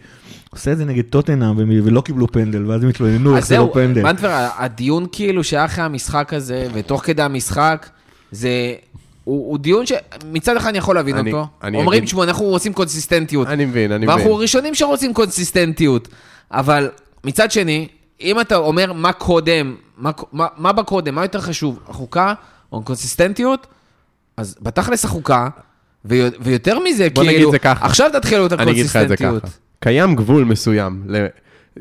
הוא עושה את זה נגד טוטנאם, ולא קיבלו פנדל, ואז הם התלוננו איך זה לא זהו, פנדל. מנטבר, הדיון כאילו שהיה אחרי המשחק הזה, ותוך כדי המשחק, זה... הוא, הוא דיון שמצד אחד אני יכול להבין אני- אותו. אני אומרים, אגיד- תשמעו, אנחנו רוצים קונסיסטנטיות. אני מבין, אני ואנחנו מבין. הראשונים שרוצים קונסיסטנטיות. אבל מצד שני, אם אתה אומר מה קודם, מה, מה, מה בקודם, מה יותר חשוב, החוקה או הקונסיסטנטיות, אז בתכלס החוקה, ויו- ויותר מזה, בוא כאילו, נגיד זה ככה. עכשיו תתחילו את אני אגיד לך את זה הקונסיסטנטיות. ככה. קיים גבול מסוים. ל...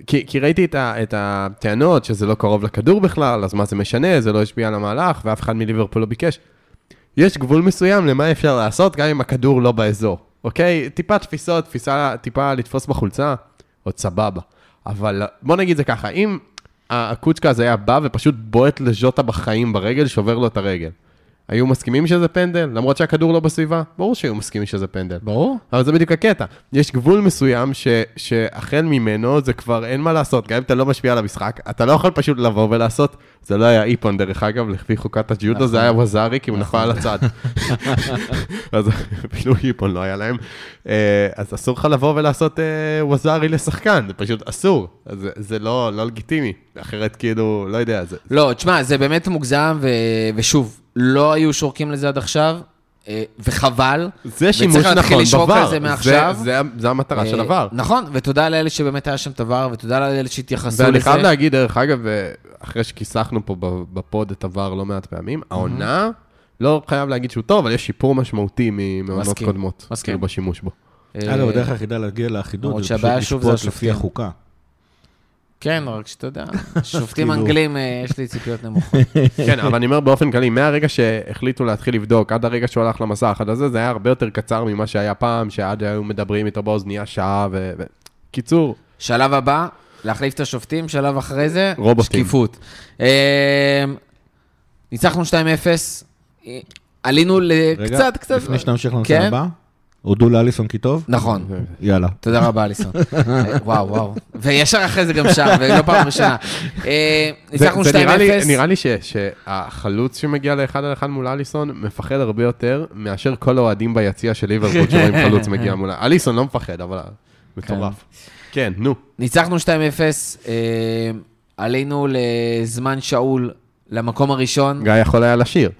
כי, כי ראיתי את, ה, את הטענות שזה לא קרוב לכדור בכלל, אז מה זה משנה, זה לא השפיע על המהלך, ואף אחד מליברפול לא ביקש. יש גבול מסוים למה אפשר לעשות גם אם הכדור לא באזור, אוקיי? טיפה תפיסות, תפיסה, טיפה לתפוס בחולצה, עוד סבבה. אבל בוא נגיד זה ככה, אם הקוצ'קה הזה היה בא ופשוט בועט לז'וטה בחיים ברגל, שובר לו את הרגל. היו מסכימים שזה פנדל? למרות שהכדור לא בסביבה? ברור שהיו מסכימים שזה פנדל. ברור. אבל זה בדיוק הקטע. יש גבול מסוים ש, שהחל ממנו זה כבר אין מה לעשות, גם אם אתה לא משפיע על המשחק, אתה לא יכול פשוט לבוא ולעשות, זה לא היה איפון דרך אגב, לפי חוקת הג'ודו, זה היה ווזארי, כי הוא נפל על הצד. אז אפילו איפון לא היה להם. אה, אז אסור לך לבוא ולעשות אה, ווזארי לשחקן, זה פשוט אסור. זה לא, לא לגיטימי, אחרת כאילו, לא יודע, זה... לא, תשמע, זה באמת מוגזם, ו... ושוב, לא היו שורקים לזה עד עכשיו, אה, וחבל. זה שימוש וצריך להתחיל נכון לשרוק בVAR, על זה מעכשיו. זה, זה, זה המטרה של אה, עבר. נכון, ותודה לאלה שבאמת היה שם את הוואר, ותודה לאלה שהתייחסו לזה. ואני חייב להגיד, דרך אגב, אה, אחרי שכיסחנו פה ב- בפוד את עבר לא מעט פעמים, העונה, לא חייב להגיד שהוא טוב, אבל יש שיפור משמעותי ממעונות מסכים, קודמות. מסכים. כאילו בשימוש בו. אה, אגב, הדרך היחידה להגיע לאחידות זה פשוט לשפוט לפי. החוקה. כן, רק שאתה יודע, שופטים כאילו- אנגלים, אה, יש לי ציפיות נמוכות. כן, אבל אני אומר באופן כללי, מהרגע שהחליטו להתחיל לבדוק, עד הרגע שהוא הלך למסך, עד הזה, זה היה הרבה יותר קצר ממה שהיה פעם, שעד היו מדברים איתו באוזנייה שעה ו... קיצור, שלב הבא, להחליף את השופטים, שלב אחרי זה, רובוטים. שקיפות. אה, ניצחנו 2-0, אה, עלינו רגע, לקצת, קצת... לפני שנמשיך לנושא כן? הבא, הודו לאליסון כי טוב? נכון. יאללה. תודה רבה, אליסון. וואו, וואו. וישר אחרי זה גם שם, ולא פעם ראשונה. אה, ניצחנו 2-0. זה נראה לי, שהחלוץ שמגיע לאחד על אחד מול אליסון מפחד הרבה יותר מאשר כל האוהדים ביציע של ליברפול שרואים חלוץ מגיע מול... אליסון לא מפחד, אבל מטורף. כן, נו. ניצחנו 2-0, אה, עלינו לזמן שאול למקום הראשון. גיא יכול היה לשיר.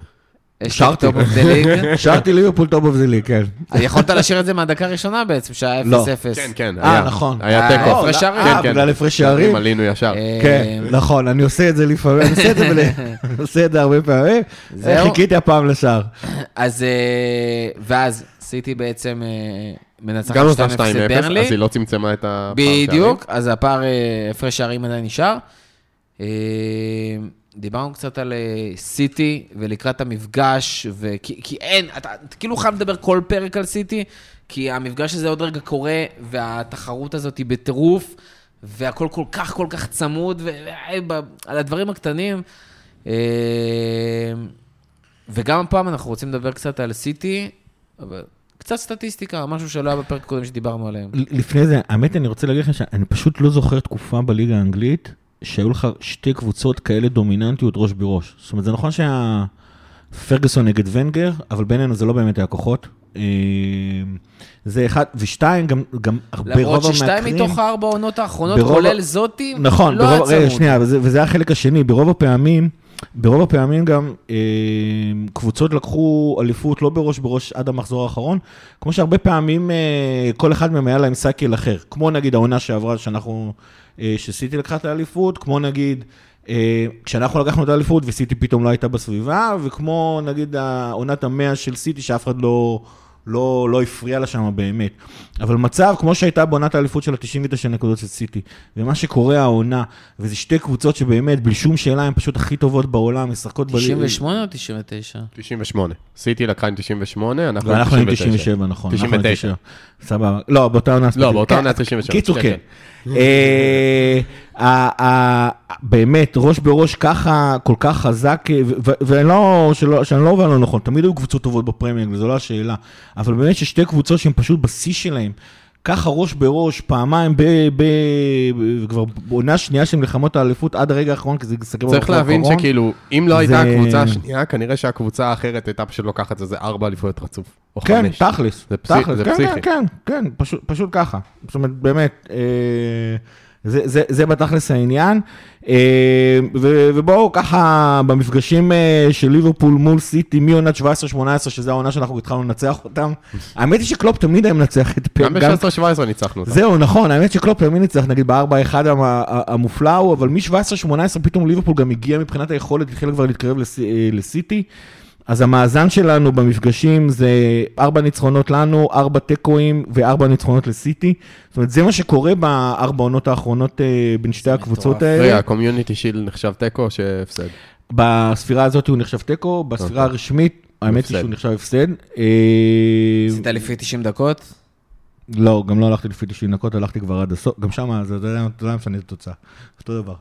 שרתי. Top of the league. שרתי ליברפול top of the league, כן. יכולת לשיר את זה מהדקה הראשונה בעצם, שהיה 0-0. לא. כן, כן, אה. נכון. היה אה, תיקו. הפרש שערים. אה, בגלל הפרש שערים? עלינו ישר. אה, כן, נכון, אני עושה את זה לפעמים, אני עושה את זה עושה את זה הרבה פעמים. זהו? חיכיתי הפעם לשער. אז, אה, ואז סיטי בעצם אה, מנצחת 2-0 גם עושה את 2-0, ברנלי. אז היא לא צמצמה את הפער בדיוק, אז הפער, אה, הפרש שערים עדיין נשאר. אה, דיברנו קצת על אה, סיטי ולקראת המפגש, וכי, כי אין, אתה, אתה כאילו חייב לדבר כל פרק על סיטי, כי המפגש הזה עוד רגע קורה, והתחרות הזאת היא בטירוף, והכל כל כך כל כך צמוד, ועל הדברים הקטנים. אה, וגם הפעם אנחנו רוצים לדבר קצת על סיטי, אבל קצת סטטיסטיקה, משהו שלא היה בפרק הקודם שדיברנו עליהם. לפני זה, האמת, אני רוצה להגיד לכם שאני פשוט לא זוכר תקופה בליגה האנגלית שהיו לך שתי קבוצות כאלה דומיננטיות ראש בראש. זאת אומרת, זה נכון שהיה פרגוסון נגד ונגר, אבל בינינו זה לא באמת היה כוחות. אה, זה אחד, ושתיים, גם, גם הרבה רוב למרות. ששתיים מתוך הארבע העונות האחרונות, ברוב כולל זאתי, נכון, לא היה ברוב, רגע, צמוד. שנייה, וזה, וזה החלק השני, ברוב הפעמים, ברוב הפעמים גם אה, קבוצות לקחו אליפות לא בראש בראש עד המחזור האחרון, כמו שהרבה פעמים אה, כל אחד מהם היה להם סייקל אחר, כמו נגיד העונה שעברה שאנחנו, אה, שסיטי לקחה את האליפות, כמו נגיד... אה, כשאנחנו לקחנו את האליפות וסיטי פתאום לא הייתה בסביבה, וכמו נגיד העונת המאה של סיטי שאף אחד לא, לא, לא הפריע לה שם באמת. אבל מצב כמו שהייתה בעונת האליפות של ה-99 נקודות של סיטי, ומה שקורה העונה, וזה שתי קבוצות שבאמת, בלי שום שאלה, הן פשוט הכי טובות בעולם, משחקות בליגה. 98 או 99? 98. סיטי לקחה עם 98, אנחנו עם ואנחנו עם 99. 97, נכון. אנחנו עם 99. סבבה. לא, באותה עונה. ספציפית. באותה כן, עונה 97, קיצור, כן, כן. אה, ה- ה- באמת, ראש בראש ככה, כל כך חזק, ואני לא, שלא- שאני לא עובר לא נכון, תמיד היו קבוצות טובות בפרמייר ליג, וזו לא השאלה, אבל באמת ששתי קבוצות שהן פשוט בשיא שלהן, ככה ראש בראש, פעמיים, ב... ב- כבר בעונה שנייה של מלחמות האליפות עד הרגע האחרון, כי זה יסתכל צריך להבין שכאילו, אם לא הייתה הקבוצה השנייה, כנראה שהקבוצה האחרת הייתה פשוט לוקחת איזה ארבע אליפויות רצוף, או כן, חמש. תכלס. זה פסיכי, תכלס, זה כן. כן, כן, כן, פשוט, פשוט ככה. זאת אומרת, באמת, אה, זה, זה, זה בתכלס העניין. אה, ו, ובואו ככה, במפגשים אה, של ליברפול מול סיטי מעונת 17-18, שזו העונה שאנחנו התחלנו לנצח אותם, האמת היא שקלופ תמיד היה מנצח את פפ. גם ב-16-17 ניצחנו אותה. זהו, נכון, האמת שקלופ תמיד ניצח, נגיד ב-4-1 המופלא הוא, אבל מ-17-18 פתאום ליברפול גם הגיע מבחינת היכולת, התחילה כבר להתקרב לס- אה, לסיטי. אז המאזן שלנו במפגשים זה ארבע ניצחונות לנו, ארבע תיקואים וארבע ניצחונות לסיטי. זאת אומרת, זה מה שקורה בארבע עונות האחרונות אה, בין שתי הקבוצות. האלה. רגע, הקומיוניטי שיל נחשב תיקו או שהפסד? בספירה הזאת הוא נחשב תיקו, בספירה אוקיי. הרשמית, האמת היא. שהוא נחשב הפסד. אה, עשית לפי 90 דקות? לא, גם לא הלכתי לפי 90 דקות, הלכתי כבר עד הסוף, גם שם, זה מה משנה את התוצאה, אותו דבר.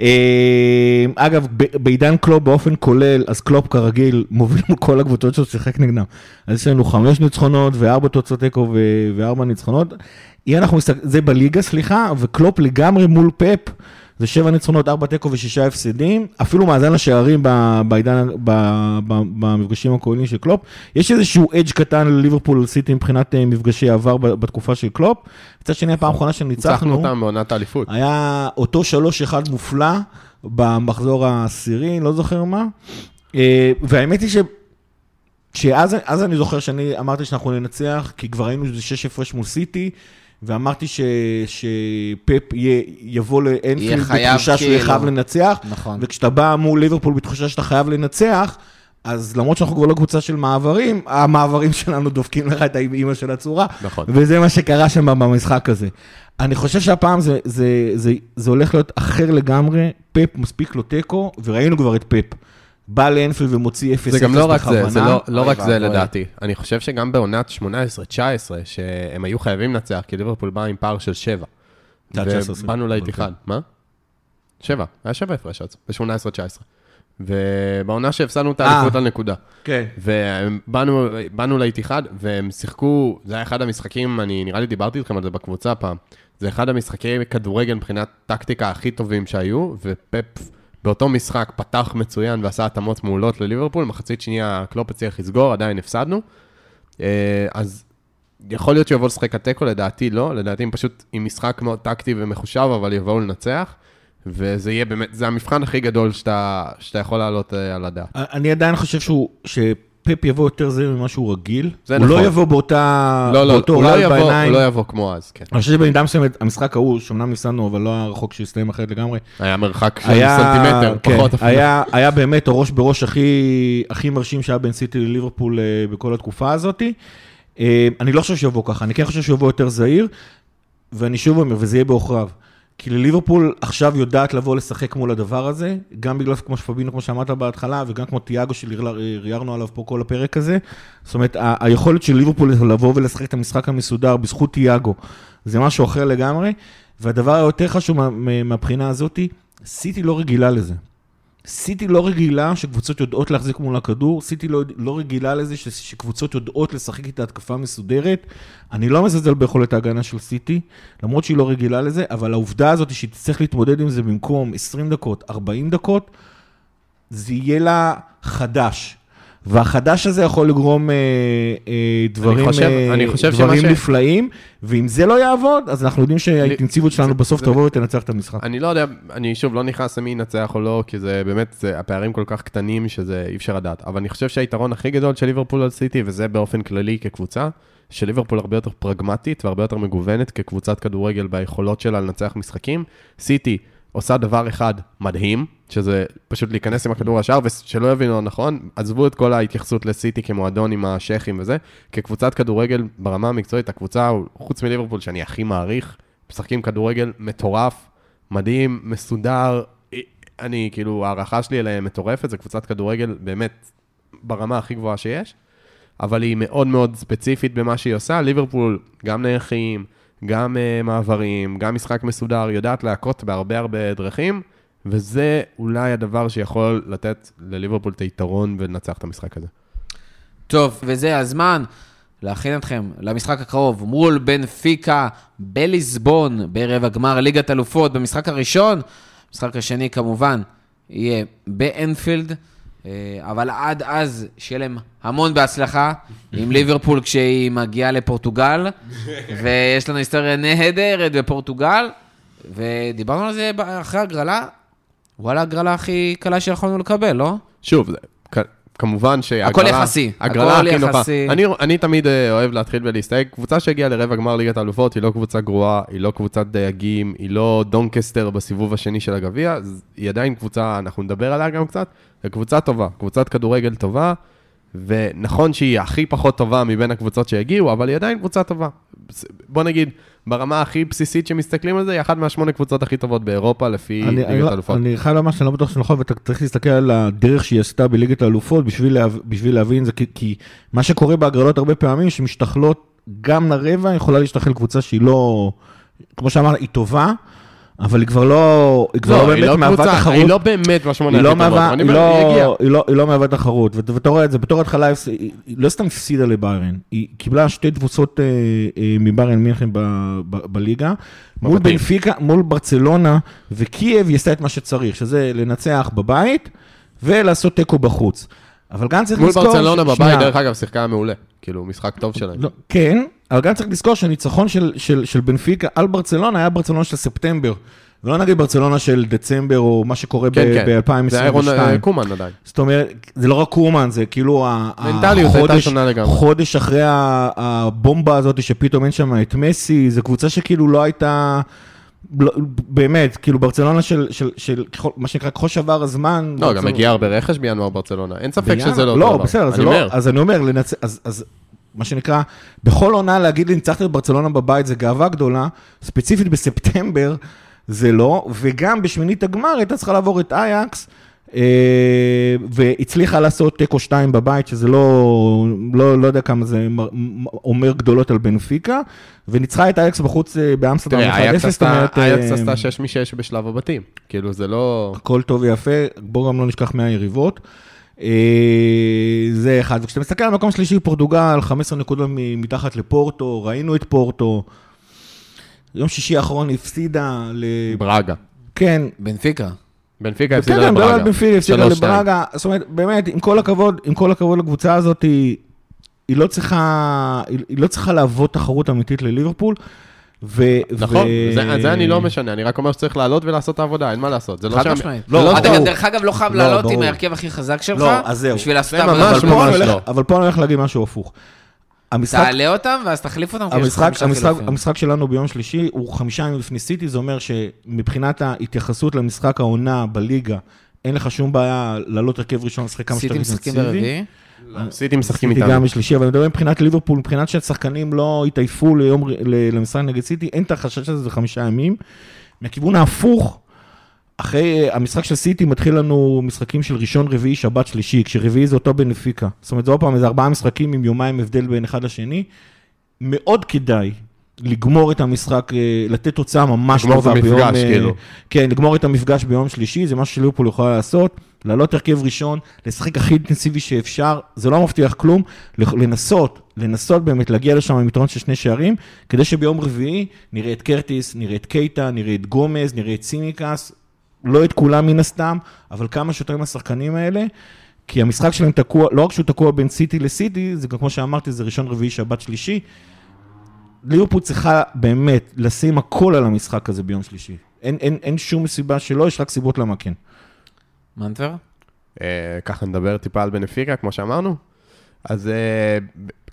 אה, אגב, בעידן קלופ באופן כולל, אז קלופ כרגיל מוביל מול כל הקבוצות שהוא שיחק נגדם. אז יש לנו חמש ניצחונות וארבע תוצאות תיקו וארבע ניצחונות. זה בליגה, סליחה, וקלופ לגמרי מול פפ, זה שבע ניצחונות, ארבע תיקו ושישה הפסדים, אפילו מאזן השערים בעידן, במפגשים הכוללים של קלופ. יש איזשהו edge קטן לליברפול סיטי מבחינת אה, מפגשי עבר בתקופה של קלופ. מצד שני, הפעם האחרונה ניצחנו שניצחנו, אותם בעונת האליפות. היה אותו 3-1 מופלא במחזור העשירי, לא זוכר מה. אה, והאמת היא ש... שאז אז אני זוכר שאני אמרתי שאנחנו ננצח, כי כבר היינו שש הפרש מול סיטי, ואמרתי ש, שפפ יהיה, יבוא לאנפילד בתחושה שהוא יהיה כאילו. חייב לנצח, נכון. וכשאתה בא מול ליברפול בתחושה שאתה חייב לנצח, אז למרות שאנחנו כבר לא קבוצה של מעברים, המעברים שלנו דופקים לך את האימא של הצורה, נכון. וזה מה שקרה שם במשחק הזה. אני חושב שהפעם זה, זה, זה, זה הולך להיות אחר לגמרי, פפ מספיק לו תיקו, וראינו כבר את פפ. בא לאנפילד ומוציא 0-0 בכוונה. זה גם לא רק זה, זה לא, לא רק זה. לדעתי. אני חושב שגם בעונת 18-19, שהם היו חייבים לנצח, כי ליברפול באה עם פער של 7. זה היה 19, ובאנו לאיתיחד. מה? 7, היה 7 הפרש אז, ב-18-19. ובעונה שהפסדנו את האליפות אה. על נקודה. כן. ובאנו באנו לאיתיחד, והם שיחקו, זה היה אחד המשחקים, אני נראה לי דיברתי איתכם על זה בקבוצה פעם, זה אחד המשחקי כדורגל מבחינת טקטיקה הכי טובים שהיו, ופפ באותו משחק פתח מצוין ועשה התאמות מעולות לליברפול, מחצית שנייה קלופ הצליח לסגור, עדיין הפסדנו. אה, אז יכול להיות שיבואו לשחק התיקו, לדעתי לא, לדעתי הם פשוט עם משחק מאוד טקטי ומחושב, אבל יבואו לנצח. וזה יהיה באמת, זה המבחן הכי גדול שאתה, שאתה יכול לעלות אה, על הדעת. אני עדיין חושב שהוא, שפפ יבוא יותר זהיר ממה שהוא רגיל. זה הוא נכון. לא יבוא באותה, לא, לא, באותו הוא לא רעל יבוא, הוא בעיניים. לא יבוא כמו אז, כן. אני חושב שבמידה מסוימת, המשחק ההוא, שאומנם ניסנו, אבל לא היה רחוק שהסתיים אחרת לגמרי. היה מרחק של היה, סנטימטר, כן, פחות אפילו. היה, היה באמת הראש בראש הכי, הכי מרשים שהיה בין סיטי לליברפול אה, בכל התקופה הזאת. אה, אני לא חושב שיבוא ככה, אני כן חושב שיבוא יותר זהיר, ואני שוב אומר, וזה יהיה בעוכריו. כי לליברפול עכשיו יודעת לבוא לשחק מול הדבר הזה, גם בגלל כמו שפבינו, כמו שאמרת בהתחלה, וגם כמו תיאגו שריארנו עליו פה כל הפרק הזה. זאת אומרת, ה- היכולת של ליברפול לבוא ולשחק את המשחק המסודר בזכות תיאגו, זה משהו אחר לגמרי. והדבר היותר חשוב מה- מה- מהבחינה הזאתי, סיטי לא רגילה לזה. סיטי לא רגילה שקבוצות יודעות להחזיק מול הכדור, סיטי לא, לא רגילה לזה ש, שקבוצות יודעות לשחק איתה התקפה מסודרת. אני לא מזלזל ביכולת ההגנה של סיטי, למרות שהיא לא רגילה לזה, אבל העובדה הזאת שהיא תצטרך להתמודד עם זה במקום 20 דקות, 40 דקות, זה יהיה לה חדש. והחדש הזה יכול לגרום אה, אה, דברים, חושב- אה, אני חושב דברים שמה ש- נפלאים, ואם זה לא יעבוד, אז אנחנו יודעים שהאינטנסיביות שלנו זה- בסוף זה- תבוא ותנצח את המשחק. אני לא יודע, אני שוב לא נכנס למי ינצח או לא, כי זה באמת, זה, הפערים כל כך קטנים שזה אי אפשר לדעת. אבל אני חושב שהיתרון הכי גדול של ליברפול על סיטי, וזה באופן כללי כקבוצה, שליברפול הרבה יותר פרגמטית והרבה יותר מגוונת כקבוצת כדורגל ביכולות שלה לנצח משחקים. סיטי עושה דבר אחד מדהים, שזה פשוט להיכנס עם הכדור לשער, ושלא יבינו נכון, עזבו את כל ההתייחסות לסיטי כמועדון עם השייחים וזה, כקבוצת כדורגל ברמה המקצועית, הקבוצה, חוץ מליברפול שאני הכי מעריך, משחקים כדורגל מטורף, מדהים, מסודר, אני, כאילו, ההערכה שלי אליהם מטורפת, זו קבוצת כדורגל באמת ברמה הכי גבוהה שיש, אבל היא מאוד מאוד ספציפית במה שהיא עושה. ליברפול, גם נייחים, גם uh, מעברים, גם משחק מסודר, יודעת להכות בהרבה הרבה דרכים, וזה אולי הדבר שיכול לתת לליברפול את היתרון ולנצח את המשחק הזה. טוב, וזה הזמן להכין אתכם למשחק הקרוב מול בנפיקה בליסבון בערב הגמר ליגת אלופות במשחק הראשון. המשחק השני כמובן יהיה באנפילד, אה, אבל עד אז שיהיה להם המון בהצלחה עם ליברפול כשהיא מגיעה לפורטוגל, ויש לנו היסטוריה נהדרת בפורטוגל, ודיברנו על זה אחרי הגרלה, וואלה, הגרלה הכי קלה שיכולנו לקבל, לא? שוב, זה, כ- כמובן שהגרלה... הכל יחסי, הגרלה הכל הכי נוחה. יחסי. אני, אני תמיד אה, אוהב להתחיל ולהסתייג. קבוצה שהגיעה לרבע גמר ליגת האלופות היא לא קבוצה גרועה, היא לא קבוצת דייגים, היא לא דונקסטר בסיבוב השני של הגביע, היא עדיין קבוצה, אנחנו נדבר עליה גם קצת, קבוצה טובה, קבוצת כדורגל טובה, ונכון שהיא הכי פחות טובה מבין הקבוצות שהגיעו, אבל היא עדיין קבוצה טובה. בוא נגיד, ברמה הכי בסיסית שמסתכלים על זה, היא אחת מהשמונה קבוצות הכי טובות באירופה לפי אני- אני ליגת האלופות. אני חייב לומר שאני לא בטוח שנכון, ואתה צריך להסתכל על הדרך שהיא עשתה בליגת האלופות בשביל להב- בשביל להבין זה, כי- כי מה שקורה בהגרלות הרבה פעמים, שמשתכלות גם לרבע, יכולה להשתחל קבוצה שהיא לא, כמו שאמרת, היא טובה, אבל היא כבר לא, היא כבר לא היא באמת מהווה קבוצה- תחרות. היא לא באמת בשמונה הכי לא טובות, מהווה, היא. לא, לא, לא מהווה תחרות, ואתה רואה את זה, בתור התחלה, היא, לא סתם הפסידה לביירן, היא קיבלה שתי תבוסות אה, אה, מביירן מינכן בליגה, מול. בנפיקה, מול ברצלונה וקייב, היא עשתה את מה שצריך, שזה לנצח בבית ולעשות תיקו בחוץ. אבל גם צריך מול לזכור... ברצלונה ש- בבית, דרך אגב, שיחקה מעולה. כאילו, משחק טוב שלהם. לא, כן, אבל גם צריך לזכור שהניצחון של, של, של בנפיקה על ברצלונה היה ברצלונה של ספטמבר. ולא נגיד ברצלונה של דצמבר או מה שקורה כן, כן. ב-2022. זה היה רון אה, קומן עדיין. זאת אומרת, זה לא רק קומן, זה כאילו החודש-. חודש אחרי הבומבה הזאת שפתאום אין שם את מסי, זו קבוצה שכאילו לא הייתה, לא, באמת, כאילו ברצלונה של, של, של ככל- מה שנקרא, ככל שעבר הזמן. לא, גם ברצלונה- הגיע הרבה רכש בינואר ברצלונה. אין ספק בינואר? שזה לא לא. בסדר, לא, אז אני אומר, לנצ... אז, אז מה שנקרא, בכל עונה להגיד לי, ניצחת את ברצלונה בבית זה גאווה גדולה, ספציפית בספטמבר זה לא, וגם בשמינית הגמר הייתה צריכה לעבור את אייקס, אה, והצליחה לעשות תיקו 2 בבית, שזה לא, לא, לא יודע כמה זה אומר גדולות על בנפיקה, וניצחה את אייקס בחוץ אה, באמסטרדם 1-0, תראה, אייקס זאת עשתה- אומרת, אייקס אה, עשתה 6 מ-6 בשלב הבתים. כאילו, זה לא... הכל טוב ויפה, בואו גם לא נשכח מהיריבות. זה אחד, וכשאתה מסתכל על מקום שלישי, פורטוגל, 15 נקודות מתחת לפורטו, ראינו את פורטו. יום שישי האחרון הפסידה ל... ברגה. כן, בנפיקה. בנפיקה כן, הפסידה אני מדבר על לברגה. בנפיקה, הפסידה 3-2. לברגה. זאת אומרת, באמת, עם כל הכבוד, עם כל הכבוד לקבוצה הזאת, היא, היא לא צריכה, היא, היא לא צריכה להוות תחרות אמיתית לליברפול. ו, נכון, ו... זה- זה אני לא משנה, אני רק אומר שצריך לעלות ולעשות את העבודה, אין מה לעשות. זה לא חד שם- משמעית. זה לא אתה. גם, דרך אגב, לא חייב לא, לעלות עם ברור. ההרכב הכי חזק שלך, לא, אז זהו. בשביל לעשות את העבודה. ממש ממש הולך- לא. אבל פה אני הולך להגיד משהו הפוך. המשחק תעלה אותם ואז תחליף אותם. כי יש לך המשחק, חמישה המשחק, חילופים. המשחק שלנו ביום שלישי הוא חמישה ימים לפני סיטי, זה אומר שמבחינת ההתייחסות למשחק העונה בליגה, אין לך שום בעיה לעלות הרכב ראשון, לשחק כמה סיטי שאתה משחקים אינטנסיבי. ברביעי. סיטי משחקים סיטי איתנו. גם בשלישי, אבל אני מדבר מבחינת ליברפול, מבחינת שהשחקנים לא התעייפו למשחק נגד סיטי, אין את החשש הזה, זה חמישה ימים. מהכיוון ההפוך, אחרי המשחק של סיטי מתחיל לנו משחקים של ראשון, רביעי, שבת, שלישי, כשרביעי זה אותו בנפיקה. זאת אומרת, זה עוד פעם איזה ארבעה משחקים עם יומיים הבדל בין אחד לשני. מאוד כדאי לגמור את המשחק, אה, לתת תוצאה ממש לגמור את טובה ביום... המפגש, אה, כאילו. כן, לגמור את המפגש ביום שלישי, זה משהו שליברפול יכולה לעשות. לעלות הרכב ראשון, לשחק הכי אינטנסיבי שאפשר, זה לא מבטיח כלום, לנסות, לנסות באמת להגיע לשם עם יתרון של שני שערים, כדי שביום רביעי נראה את קרטיס, נראה את קייטה, נראה את גומז, נראה את סימיקס, לא את כולם מן הסתם, אבל כמה שיותר מהשחקנים האלה. כי המשחק שלהם תקוע, לא רק שהוא תקוע בין סיטי לסיטי, זה גם כמו שאמרתי, זה ראשון, רביעי, שבת, שלישי. ליברפול צריכה באמת לשים הכל על המשחק הזה ביום שלישי. אין, אין, אין שום סיבה שלא, יש רק סיבות למה כן. מנטבר? אה, ככה נדבר טיפה על בנפיקה, כמו שאמרנו. אז אה,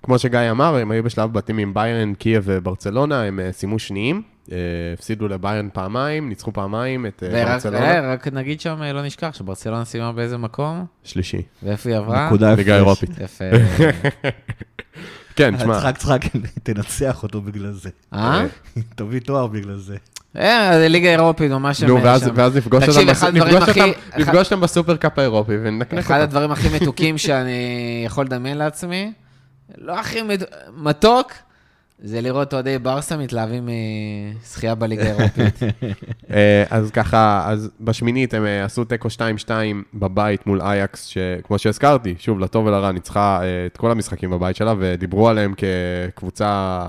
כמו שגיא אמר, הם היו בשלב בתים עם ביירן, קייב וברצלונה, הם אה, סיימו שניים. הפסידו לביירן פעמיים, ניצחו פעמיים את ברצלונה. רק נגיד שם, לא נשכח, שברצלונה סיימה באיזה מקום? שלישי. ואיפה היא עברה? נקודה ליגה אירופית. יפה. כן, תשמע. צחק, צחק, תנצח אותו בגלל זה. אה? תביא תואר בגלל זה. אה, זה ליגה אירופית, ממש... נו, ואז נפגוש אותם בסופרקאפ האירופי ונקנק אותם. אחד הדברים הכי מתוקים שאני יכול לדמיין לעצמי, לא הכי מתוק, זה לראות אוהדי ברסה מתלהבים מזכייה בליגה האירופית. אז ככה, אז בשמינית הם עשו תיקו 2-2 בבית מול אייקס, שכמו שהזכרתי, שוב, לטוב ולרע, ניצחה את כל המשחקים בבית שלה, ודיברו עליהם כקבוצה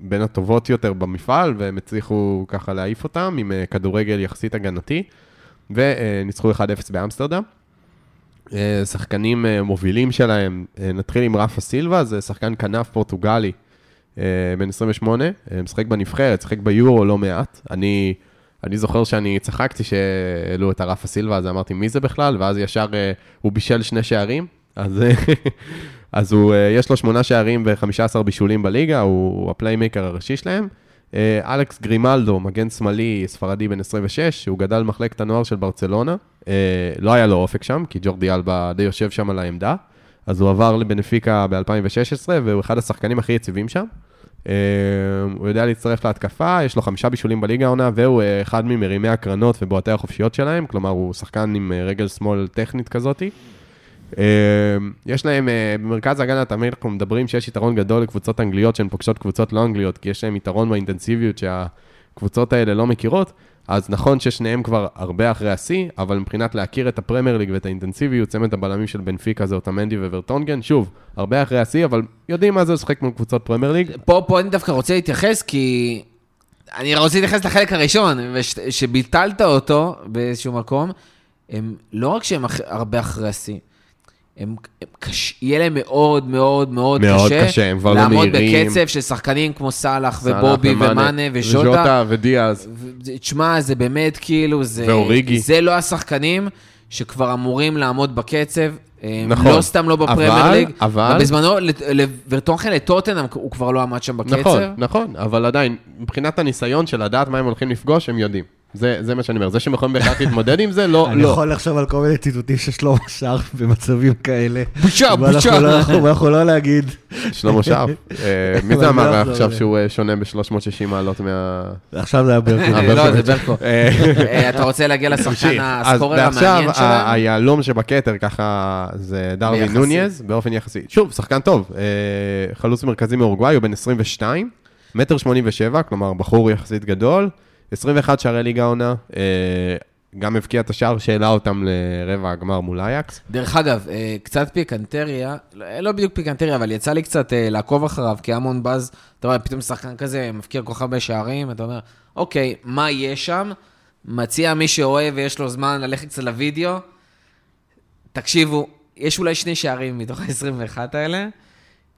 בין הטובות יותר במפעל, והם הצליחו ככה להעיף אותם עם כדורגל יחסית הגנתי, וניצחו 1-0 באמסטרדם. שחקנים מובילים שלהם, נתחיל עם רפה סילבה, זה שחקן כנף פורטוגלי. בן 28, משחק בנבחרת, משחק ביורו לא מעט. אני, אני זוכר שאני צחקתי שהעלו את הרפה סילבה, אז אמרתי, מי זה בכלל? ואז ישר הוא בישל שני שערים, אז, אז הוא, יש לו שמונה שערים ו-15 בישולים בליגה, הוא הפליימייקר הראשי שלהם. אלכס גרימלדו, מגן שמאלי, ספרדי בן 26, שהוא גדל במחלקת הנוער של ברצלונה. לא היה לו אופק שם, כי ג'ורדי אלבה דאז יושב שם על העמדה. אז הוא עבר לבנפיקה ב-2016, והוא אחד השחקנים הכי יציבים שם. הוא יודע להצטרף להתקפה, יש לו חמישה בישולים בליגה העונה, והוא אחד ממרימי הקרנות ובועטי החופשיות שלהם, כלומר, הוא שחקן עם רגל שמאל טכנית כזאתי. יש להם, במרכז ההגנה תמיד אנחנו מדברים שיש יתרון גדול לקבוצות אנגליות שהן פוגשות קבוצות לא אנגליות, כי יש להם יתרון באינטנסיביות שהקבוצות האלה לא מכירות. אז נכון ששניהם כבר הרבה אחרי השיא, אבל מבחינת להכיר את הפרמייר ליג ואת האינטנסיביות, צמד הבלמים של בנפיקה זה אוטמנדי וורטונגן, שוב, הרבה אחרי השיא, אבל יודעים מה זה לשחק מול קבוצות פרמייר ליג. פה, פה אני דווקא רוצה להתייחס, כי אני רוצה להתייחס לחלק הראשון, ושביטלת אותו באיזשהו מקום, הם לא רק שהם הרבה אחרי השיא, הם, הם קש... יהיה להם מאוד מאוד מאוד, מאוד קשה, קשה הם כבר לא לעמוד מהירים. בקצב של שחקנים כמו סאלח ובובי ומאנה וז'וטה. ודיאז. ו- תשמע, זה באמת כאילו, זה, ואוריגי. זה לא השחקנים שכבר אמורים לעמוד בקצב. נכון. לא סתם לא בפרמייר אבל- ליג. אבל- ובזמנו, לברטונחן לטוטנאם, הוא כבר לא עמד שם בקצב. נכון, נכון, אבל עדיין, מבחינת הניסיון של לדעת מה הם הולכים לפגוש, הם יודעים. זה, זה מה שאני אומר, זה שהם יכולים בהכרח להתמודד עם זה, לא, אני לא. יכול לחשוב על כל מיני ציטוטים של שלמה שרף במצבים כאלה. בושה, ואנחנו בושה. לא- אנחנו אנחנו לא להגיד. שלמה שרף. אה, מי זה לא אמר יחזור עכשיו. שהוא אה, שונה ב-360 מעלות מה... עכשיו זה היה ברקוביץ'. אה, לא, זה. ברקו. אתה רוצה להגיע לשחקן הסקורר המעניין ה- שלהם? היהלום שבכתר, ככה, זה דרווין ביחסי. נוניז, באופן יחסי. שוב, שחקן טוב, חלוץ מרכזי מאורוגוואי, הוא בן 22, מטר 87, כלומר, בחור יחסית גדול, 21 שערי ליגה עונה, אה, גם הבקיע את השער שהעלה אותם לרבע הגמר מול אייקס. דרך אגב, אה, קצת פיקנטריה, לא- לא בדיוק פיקנטריה, אבל יצא לי קצת אה, לעקוב אחריו, כי המון באז, אתה רואה, פתאום שחקן כזה מבקיע כל כך הרבה שערים, אתה אומר, אוקיי, מה יש שם? מציע מי שאוהב ויש לו זמן ללכת קצת לוידאו. תקשיבו, יש אולי שני שערים מתוך ה-21 האלה,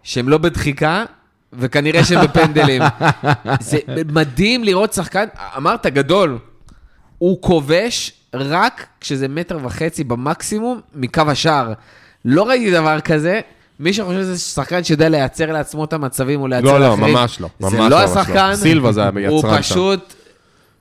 שהם לא בדחיקה, וכנראה שהם בפנדלים. זה מדהים לראות שחקן, אמרת גדול, הוא כובש רק כשזה מטר וחצי במקסימום מקו השער. לא ראיתי דבר כזה. מי שחושב שזה שחקן שיודע לייצר לעצמו את המצבים או לייצר לא, לא, לאחרים, ממש לא. ממש זה ממש לא השחקן. סילבה זה היצרן הוא שם. פשוט,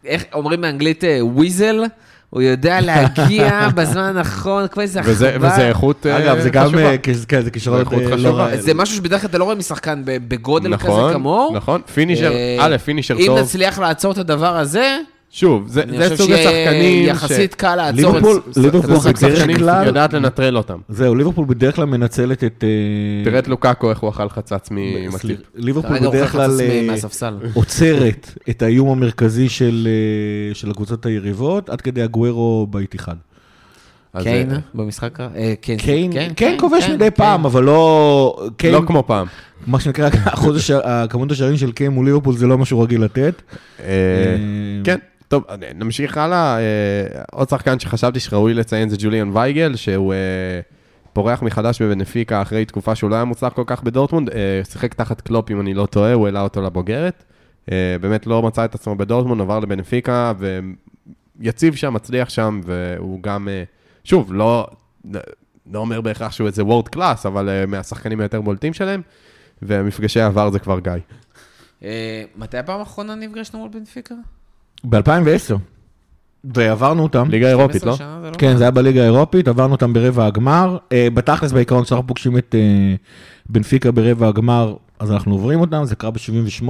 איך אומרים באנגלית אה, וויזל, הוא יודע להגיע בזמן הנכון, כמו איזה עכבר. וזה איכות אה, אגב, זה גם חשובה. אה, כן, זה כישרונות איכות אה, חשובה. לא רע. זה משהו שבדרך כלל אתה לא רואה משחקן ב- בגודל כזה נכון, כמוהו. נכון, פינישר, אה, א', פינישר אם טוב. נצליח לעצור את הדבר הזה, שוב, זה אני זה חושב סוג השחקנים שיהיה יחסית קל לעצור את ליברפול- זה. ליברפול זה סוג בדרך כלל- יודעת לנטרל אותם. זהו, ליברפול בדרך כלל מנצלת את... אה, תראה את לוקאקו, איך הוא אכל חצץ ממטיפ. סליחה, ליברפול בדרך כלל אה. עוצרת את האיום המרכזי של, אה, של הקבוצות היריבות, עד כדי הגוורו באיתיחד. אז, קיין במשחק, אה, כן, קיין, כן, קיין כובש כן, מדי כן. פעם, אבל לא... לא כמו פעם. מה שנקרא, כמות השערים של קיין מול ליברפול זה לא משהו רגיל לתת. כן, טוב, נמשיך הלאה. אה, עוד שחקן שחשבתי שראוי לציין זה ג'וליאן וייגל, שהוא אה, פורח מחדש בבנפיקה אחרי תקופה שהוא לא היה מוצלח כל כך בדורטמונד. אה, שיחק תחת קלופ, אם אני לא טועה, הוא העלה אותו לבוגרת. אה, באמת לא מצא את עצמו בדורטמונד, עבר לבנפיקה, ויציב שם, מצליח שם, והוא גם, אה, שוב, לא, לא אומר בהכרח שהוא איזה וורד קלאס, אבל אה, מהשחקנים היותר בולטים שלהם, ומפגשי העבר זה כבר גיא. אה, מתי הפעם האחרונה נפגשנו מול בנפיקה? ב-2010. ועברנו אותם. ליגה אירופית, 12 לא? שנה זה לא? כן, זה היה בליגה האירופית, עברנו אותם ברבע הגמר. אה, בתכלס, בעיקרון, כשאנחנו פוגשים את אה, בנפיקה ברבע הגמר, אז אנחנו עוברים אותם, זה קרה ב-78,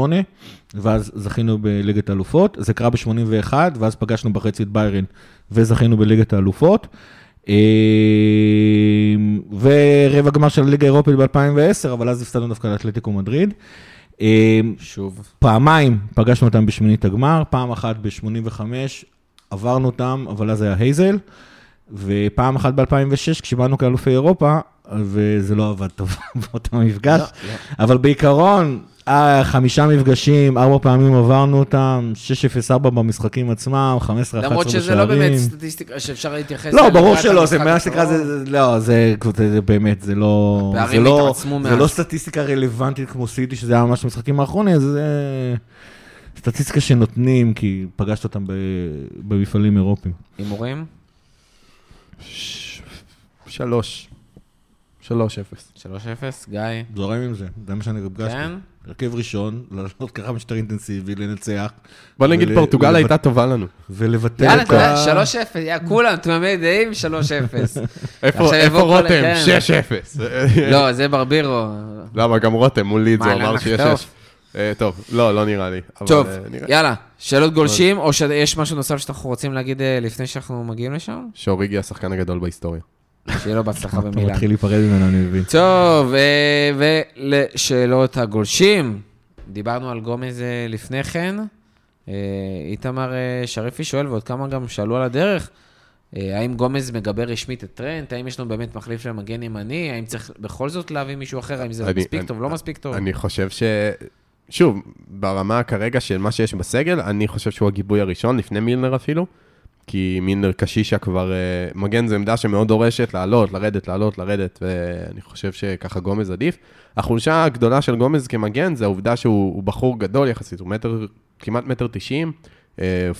ואז זכינו בליגת האלופות. זה קרה ב-81, ואז פגשנו בחצי את ביירן, וזכינו בליגת האלופות. אה, ורבע גמר של הליגה האירופית ב-2010, אבל אז הפסדנו דווקא לאתלטיקו מדריד. אה, שוב. פעמיים פגשנו אותם בשמינית הגמר, פעם אחת ב-85, עברנו אותם, אבל אז היה הייזל, ופעם אחת ב-2006, כשבאנו כאלופי אירופה, וזה לא עבד טוב באותו מפגש. לא, לא. אבל בעיקרון, חמישה מפגשים, ארבע פעמים עברנו אותם, 6-0-4 במשחקים עצמם, 15-11 בשערים. למרות שזה לא באמת סטטיסטיקה שאפשר להתייחס לא, ברור שלא, זה מה שנקרא. זה, זה- לא, זה, זה, זה באמת, זה לא, זה לא, זה. לא סטטיסטיקה רלוונטית כמו סיטי, שזה היה ממש במשחקים האחרונים, זה סטטיסטיקה שנותנים, כי פגשת אותם ב, במפעלים אירופיים. הימורים? ש- שלוש. שלוש אפס. 3-0, גיא. זורם עם זה, זה מה שאני פגשתי. כן? הרכב ראשון, לעלות ככה משטר אינטנסיבי, לנצח. בוא נגיד, פורטוגל הייתה טובה לנו. ולבטל יאללה, את אתה יודע, ה... 3-0, יאללה, כולם תמימי דעים, 3-0. איפה רותם? כן. שש אפס. לא, זה ברבירו. למה, גם רותם מול לידס, הוא אמר לא שיש נחטוף? שש. אה, טוב, לא, לא נראה לי. טוב, אה, יאללה, שאלות גולשים, או שיש משהו נוסף שאנחנו רוצים להגיד אה, לפני שאנחנו מגיעים לשם? שאוריגי השחקן הגדול בהיסטוריה. שיהיה לו בהצלחה אתה במילאן. מתחיל להיפרד ממנו, אני מבין. טוב, אה, ולשאלות הגולשים. דיברנו על גומז אה, לפני כן. אה, איתמר שריפי שואל, ועוד כמה גם שאלו על הדרך, האם גומז מגבה רשמית את טרנט? האם יש לנו באמת מחליף למגן ימני? האם צריך בכל זאת להביא מישהו אחר? האם זה אני- מספיק אני- טוב, לא מספיק טוב? אני חושב ש... שוב, ברמה כרגע של מה שיש בסגל, אני חושב שהוא הגיבוי הראשון, לפני מילנר אפילו. כי מילנר קשישה כבר, אה, מגן זו עמדה שמאוד דורשת לעלות, לרדת, לעלות, לרדת, ואני חושב שככה גומז עדיף. החולשה הגדולה של גומז כמגן זה העובדה שהוא הוא בחור גדול יחסית, הוא מטר, כמעט מטר תשעים,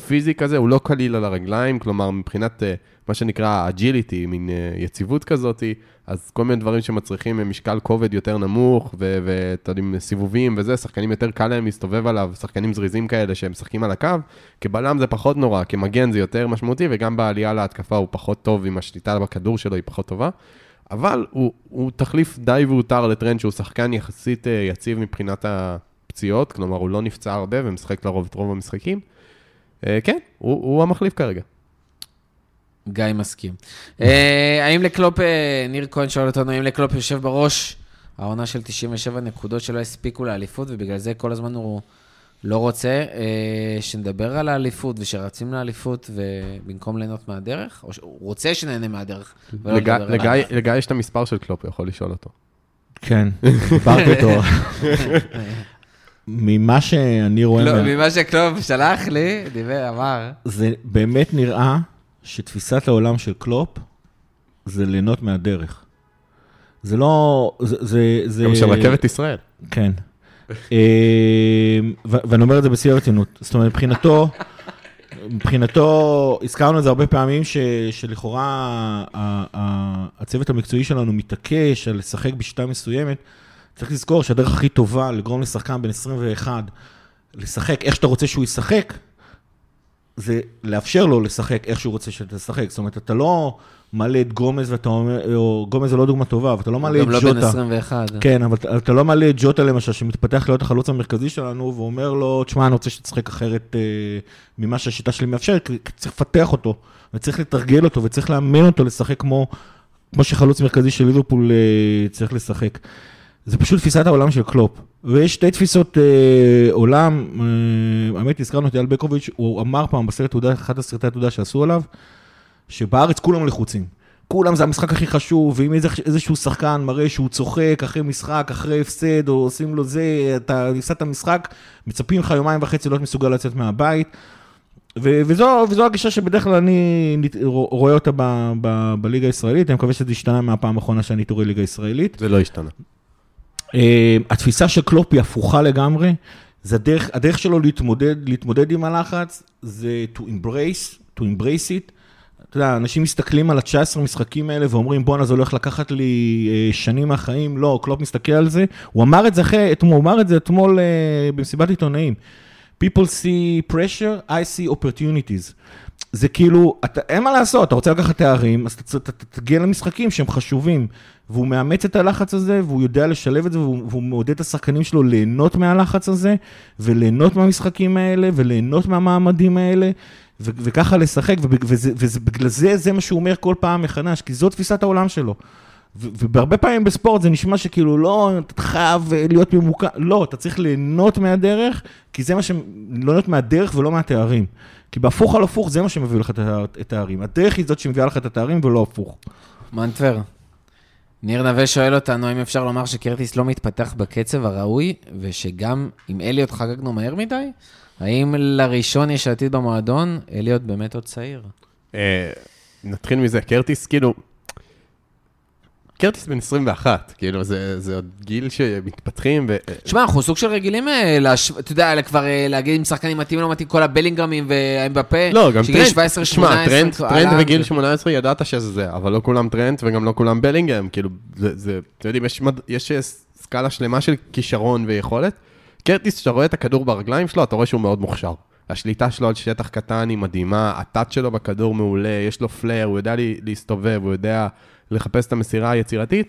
פיזי כזה, הוא לא קליל על הרגליים, כלומר מבחינת אה, מה שנקרא agility, מין אה, יציבות כזאת, אז כל מיני דברים שמצריכים אה, משקל כובד יותר נמוך, ואתה יודע, סיבובים וזה, שחקנים יותר קל להם להסתובב עליו, שחקנים זריזים כאלה שהם משחקים על הקו, כבלם זה פחות נורא, כמגן זה יותר משמעותי, וגם בעלייה להתקפה הוא פחות טוב, עם השליטה בכדור שלו היא פחות טובה. אבל הוא, הוא תחליף די והותר לטרנד שהוא שחקן יחסית אה, יציב מבחינת הפציעות, כלומר הוא לא נפצע הרבה ומשחק לרוב את רוב המשחקים. אה, כן, הוא, הוא המחליף כרגע. גיא מסכים. אה, האם לקלופ, אה, ניר כהן שואל אותנו, האם לקלופ יושב בראש העונה של 97 נקודות שלא הספיקו לאליפות, ובגלל זה כל הזמן הוא לא רוצה שנדבר על האליפות ושרצים לאליפות, ובמקום ליהנות מהדרך? או שהוא רוצה שנהנה מהדרך, לגיא, יש את המספר של קלופ, הוא יכול לשאול אותו. כן, דיברתי איתו. ממה שאני רואה, לא, מה- ממה שקלופ שלח לי, דיבר, אמר. זה באמת נראה שתפיסת העולם של קלופ זה ליהנות מהדרך. זה לא, זה, זה, זה... גם של רכבת ישראל. כן. ו- ואני אומר את זה בשיא הרצינות. זאת אומרת, מבחינתו, מבחינתו, הזכרנו את זה הרבה פעמים, ש, שלכאורה ה- ה- הצוות המקצועי שלנו מתעקש על לשחק בשיטה מסוימת. צריך לזכור שהדרך הכי טובה לגרום לשחקן בן 21 לשחק איך שאתה רוצה שהוא ישחק, זה לאפשר לו לשחק איך שהוא רוצה שאתה תשחק. זאת אומרת, אתה לא מעלה את גומז ואתה אומר, או גומז זה לא דוגמה טובה, אבל אתה לא מעלה את גם לא ג'וטה. בן 21. כן, אבל אתה- אתה לא מעלה את ג'וטה למשל, שמתפתח להיות החלוץ המרכזי שלנו, ואומר לו, תשמע, אני רוצה שתשחק אחרת אה, ממה שהשיטה שלי מאפשרת, כי צריך לפתח אותו, וצריך לתרגל אותו, וצריך לאמן אותו לשחק כמו, כמו שחלוץ מרכזי של ליברפול אה, צריך לשחק. זה פשוט תפיסת העולם של קלופ. ויש שתי תפיסות אה, עולם, אה, האמת, הזכרנו את אייל בקוביץ', הוא אמר פעם בסרט תעודה, אחד הסרטי התעודה שעשו עליו, שבארץ כולם לחוצים. כולם זה המשחק הכי חשוב, ואם איזשהו שחקן מראה שהוא צוחק אחרי משחק, אחרי הפסד, או עושים לו זה, אתה הפסדת את המשחק, מצפים לך יומיים וחצי להיות מסוגל לצאת מהבית. ו- וזו, וזו הגישה שבדרך כלל אני רואה אותה ב- ב- בליגה הישראלית, אני מקווה שזה השתנה מהפעם האחרונה שאני רואה ליגה ישראלית. זה לא השתנה. אה, התפיסה של קלופ היא הפוכה לגמרי, זה הדרך, הדרך שלו להתמודד, להתמודד עם הלחץ, זה to embrace, to embrace it. אתה יודע, אנשים מסתכלים על ה-19 משחקים האלה ואומרים, בואנה, זה הולך לקחת לי אה, שנים מהחיים. לא, קלופ מסתכל על זה. הוא אמר את זה אחרי, אתמול, הוא אמר את זה אתמול אה, במסיבת עיתונאים. People see pressure, I see opportunities. זה כאילו, אתה, אין מה לעשות, אתה רוצה לקחת תארים, אז אתה, תגיע למשחקים שהם חשובים. והוא מאמץ את הלחץ הזה, והוא יודע לשלב את זה, והוא, והוא מעודד את השחקנים שלו ליהנות מהלחץ הזה, וליהנות מהמשחקים האלה, וליהנות מהמעמדים האלה, ו- וככה לשחק, ובגלל זה, זה מה שהוא אומר כל פעם מחדש, כי זו תפיסת העולם שלו. ובהרבה פעמים בספורט זה נשמע שכאילו לא, אתה חייב אה, להיות ממוקד, לא, אתה צריך ליהנות מהדרך, כי זה מה ש... ליהנות מהדרך ולא מהתארים. כי בהפוך על הפוך זה מה שמביא לך את התארים. הדרך היא זאת שמביאה לך את התארים ולא הפוך. מנטבר, ניר נווה שואל אותנו האם אפשר לומר שקרטיס לא מתפתח בקצב הראוי, ושגם עם אליוט חגגנו מהר מדי? האם לראשון יש עתיד במועדון? אליוט באמת עוד צעיר. אה, נתחיל מזה, קרטיס, כאילו, קרטיס בן 21, כאילו, זה זה עוד גיל שמתפתחים, ו... תשמע, אנחנו סוג של רגילים, אה, להש... אתה יודע, כבר אה, להגיד אם שחקנים מתאים או לא מתאים, כל הבלינגהמים והאמבפה, לא, גם טרנד, 17-18, תשמע, טרנד, כבר טרנד עלה, בגיל זה- 18 ידעת שזה זה, אבל לא כולם טרנד וגם לא כולם בלינגהם, כאילו, זה, זה, אתם יודעים, יש, יש אה, סקאלה שלמה של כישרון ויכולת. קרטיס, כשאתה רואה את הכדור ברגליים שלו, אתה רואה שהוא מאוד מוכשר. השליטה שלו על שטח קטן היא מדהימה, הטאט שלו בכדור מעולה, יש לו פלר, הוא יודע להסתובב, הוא יודע לחפש את המסירה היצירתית.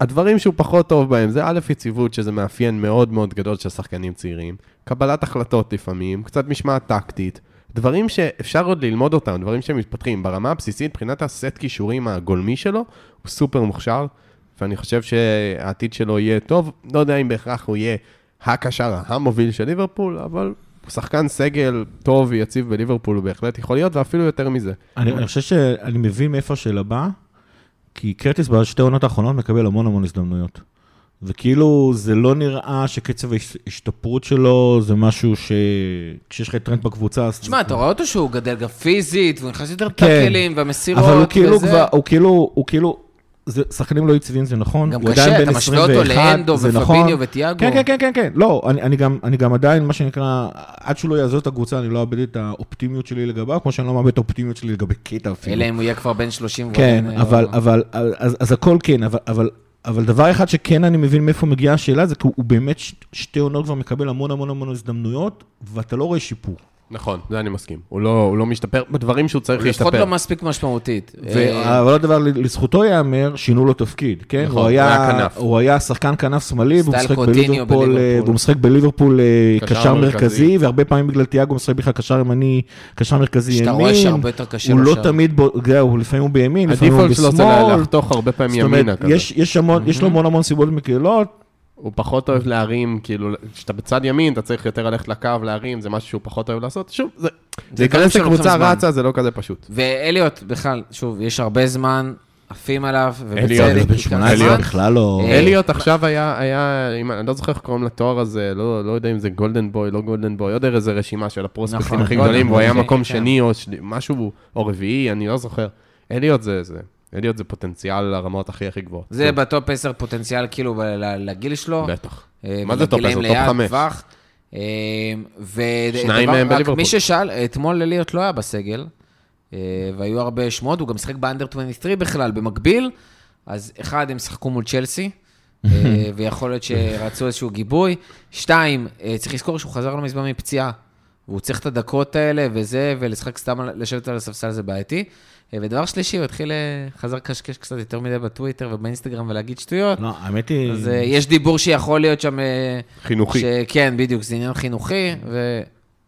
הדברים שהוא פחות טוב בהם זה א', יציבות, שזה מאפיין מאוד מאוד גדול של שחקנים צעירים, קבלת החלטות לפעמים, קצת משמעת טקטית, דברים שאפשר עוד ללמוד אותם, דברים שמתפתחים. ברמה הבסיסית, מבחינת הסט כישורים הגולמי שלו, הוא סופר מוכשר, ואני חושב שהעתיד שלו יהיה טוב. לא יודע אם בהכרח הוא יהיה הקשר המוביל של ליברפול, אבל הוא שחקן סגל טוב ויציב בליברפול, הוא בהחלט יכול להיות, ואפילו יותר מזה. אני, אני חושב שאני מבין מאיפה השאלה באה, כי קרטיס בשתי העונות האחרונות מקבל המון המון הזדמנויות. וכאילו, זה לא נראה שקצב ההשתפרות שלו זה משהו ש... כשיש לך טרנד בקבוצה, אז... תשמע, אתה רואה אותו שהוא גדל גם פיזית, והוא נכנס יותר כן. טאקלים והמסירות אבל הוא כאילו וזה. כבר, הוא כאילו, הוא כאילו, שחקנים לא יציבים זה נכון, גם קשה, אתה משווה אותו 21, לאנדו ופביניו נכון. וטיאגו. כן, כן, כן, כן, כן, לא, אני, אני, גם, אני גם עדיין, מה שנקרא, עד שהוא לא יעזוב את הקבוצה, אני לא אאבד את האופטימיות שלי לגביו, כמו שאני לא מאבד את האופטימיות שלי לגבי קטע אפילו. אלא אם הוא יהיה כבר בן 30. כן, אבל, או- אבל, אז, אז הכל כן, אבל, אבל, אבל דבר אחד שכן אני מבין מאיפה מגיעה השאלה, זה כי הוא באמת שתי עונות כבר מקבל המון המון המון הזדמנויות, ואתה לא רואה שיפור. נכון, זה אני מסכים. הוא לא, הוא לא משתפר בדברים שהוא צריך לפחות להשתפר. לא מספיק משמעותית. אה, ו- אבל עוד דבר, לזכותו ייאמר, שינו לו תפקיד, כן? נכון, הוא היה, היה כנף. הוא היה שחקן כנף שמאלי, והוא משחק בליברפול. אה, והוא משחק בליברפול אה, קשר מרכזי. מרכזי, והרבה פעמים בגלל תיאגו הוא משחק בכלל קשר ימני, קשר מרכזי שאתה ימין. רואה שהרבה יותר קשה הוא לא שם. תמיד, בו- זהו, לפעמים הוא בימין, לפעמים הוא הדיפולט שלו זה בשמאל. לחתוך הרבה פעמים זאת אומרת, ימינה יש לו המון המון סיבות מקלות, הוא פחות אוהב להרים, כאילו, כשאתה בצד ימין, אתה צריך יותר ללכת לקו להרים, זה משהו שהוא פחות אוהב לעשות. שוב, זה, זה להיכנס לקבוצה. רצה, זה לא כזה פשוט. ואליוט, בכלל, שוב, יש הרבה זמן, עפים עליו, אליוט, ובצדק. בן ייקח 18 זמן. בכלל לא... אה, אליוט עכשיו היה, היה, אם- אני לא זוכר איך קוראים לתואר הזה, לא לא יודע אם זה golden boy, לא golden boy, עוד איזה רשימה של הפרוספקטים נכון, הכי גדולים, והוא היה כן, מקום כן, שני או משהו, או רביעי, אני לא זוכר. אליוט זה, זה, אליוט זה פוטנציאל לרמות הכי הכי גבוהות. זה ב top 10 פוטנציאל כאילו לגיל שלו. בטח. אה, מה זה top ולגילאים 10? top ליד, חמש. טווח. אה, ודבר- שניים מהם בליברפול. מי ששאל, אתמול אליוט לא היה בסגל, אה, והיו הרבה שמועות, הוא גם שיחק באנדר 23 בכלל, במקביל, אז אחד, הם שיחקו מול צ'לסי, ויכול להיות שרצו איזשהו גיבוי. שתיים, צריך לזכור שהוא חזר לא מזמן מפציעה, והוא צריך את הדקות האלה וזה, ולשחק סתם, לשבת על הספסל זה בעייתי. אה, ודבר שלישי, הוא התחיל, אה, חזר לקשקש קצת יותר מדי בטוויטר ובאינסטגרם ולהגיד שטויות. לא, האמת היא... אז אה, יש דיבור שיכול להיות שם... אה, חינוכי. כן, בדיוק, זה עניין חינוכי,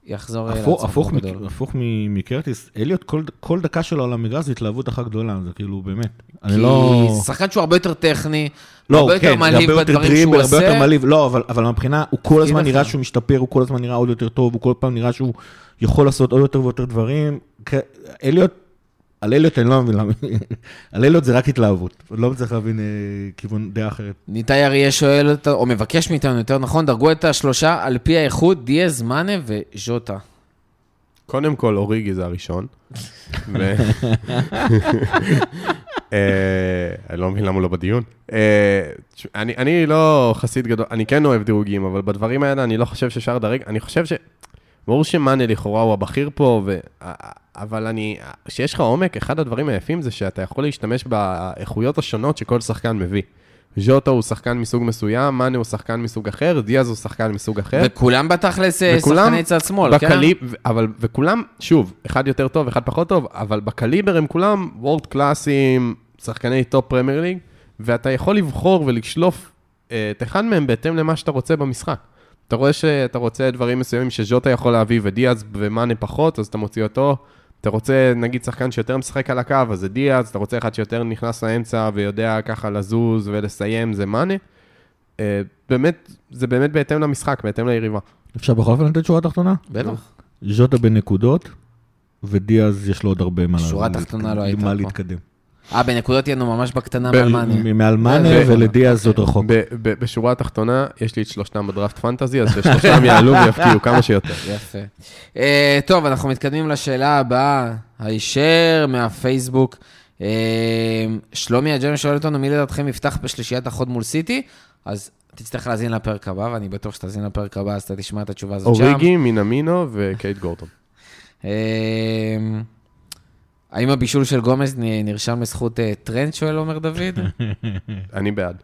ויחזור אה, הפוך- לעצמו הפוך מק- בגדול. הפוך מ- מקרטיס, אליוט, כל- כל דקה שלו על המגרש זה התלהבות אחת גדולה, זה כאילו, באמת. אני כי לא... שחקן שהוא הרבה יותר טכני, לא, הרבה יותר כן, זה מלהיב יותר בדברים שהוא דריבל, הרבה יותר עושה. מלהיב, לא, אבל, אבל מבחינה, הוא כל הזמן. נראה שהוא משתפר, הוא כל הזמן נראה עוד יותר טוב, הוא כל פעם נראה שהוא יכול לעשות עוד יותר ויותר דברים. כ- אליוט, אני לא מבין למה, הלליות זה רק התלהבות, לא צריך להבין אה, כיוון דעה אחרת. ניתאי אריה שואל או מבקש מאיתנו יותר נכון, דרגו את השלושה על פי האיכות, דיאז, מאנה וז'וטה. קודם כל, אוריגי זה הראשון. ו- אה, אני לא מבין למה הוא לא בדיון. אה, אני אני לא חסיד גדול, אני כן אוהב דירוגים, אבל בדברים האלה אני לא חושב שאפשר לדרג. אני חושב ש... ברור שמאנה לכאורה הוא הבכיר פה, ו... אבל אני... כשיש לך עומק, אחד הדברים היפים זה שאתה יכול להשתמש באיכויות השונות שכל שחקן מביא. ז'וטה הוא שחקן מסוג מסוים, מאנה הוא שחקן מסוג אחר, דיאז הוא שחקן מסוג אחר. וכולם בתכלס אה, שחקני צד שמאל, כן? בקליב-, ו- אבל, וכולם, שוב, אחד יותר טוב, אחד פחות טוב, אבל בקליבר הם כולם world class ים, שחקני טופ פרמייר ליג, ואתה יכול לבחור ולשלוף אה, את אחד מהם בהתאם למה שאתה רוצה במשחק. אתה רואה שאתה רוצה דברים מסוימים שז'וטה יכול להביא ודיאז ומאנה פחות, אז אתה מוציא אותו. אתה רוצה, נגיד, שחקן שיותר משחק על הקו, אז זה דיאז, אתה רוצה אחד שיותר נכנס לאמצע ויודע ככה לזוז ולסיים, זה מאנה. אה, באמת, זה באמת בהתאם למשחק, בהתאם ליריבה. אפשר בכל אופן לתת שורה תחתונה? בטח. ז'וטה בנקודות, ודיאז יש לו עוד הרבה מה שורה תחתונה לא הייתה מה פה. להתקדם. אה, בנקודות יהיו ממש בקטנה מאלמניה. ו- ולדיאז עוד רחוק. בשורה התחתונה, יש לי את שלושתם בדראפט פנטזי, אז ששלושתם יעלו ויפקיעו כמה שיותר. יפה. אה, טוב, אנחנו מתקדמים לשאלה הבאה, הישר מהפייסבוק. אה, שלומי הג'רם שואל אותנו, מי לדעתכם יפתח בשלישיית החוד מול סיטי? אז תצטרך להאזין לפרק הבא, ואני בטוח שתאזין לפרק הבא, אז אתה תשמע את התשובה הזאת שם. אוריגי, מינמינו וקייד גורדון. אה, האם הבישול של גומז נרשם לזכות אה, טרנד, שואל עומר דוד? אני בעד.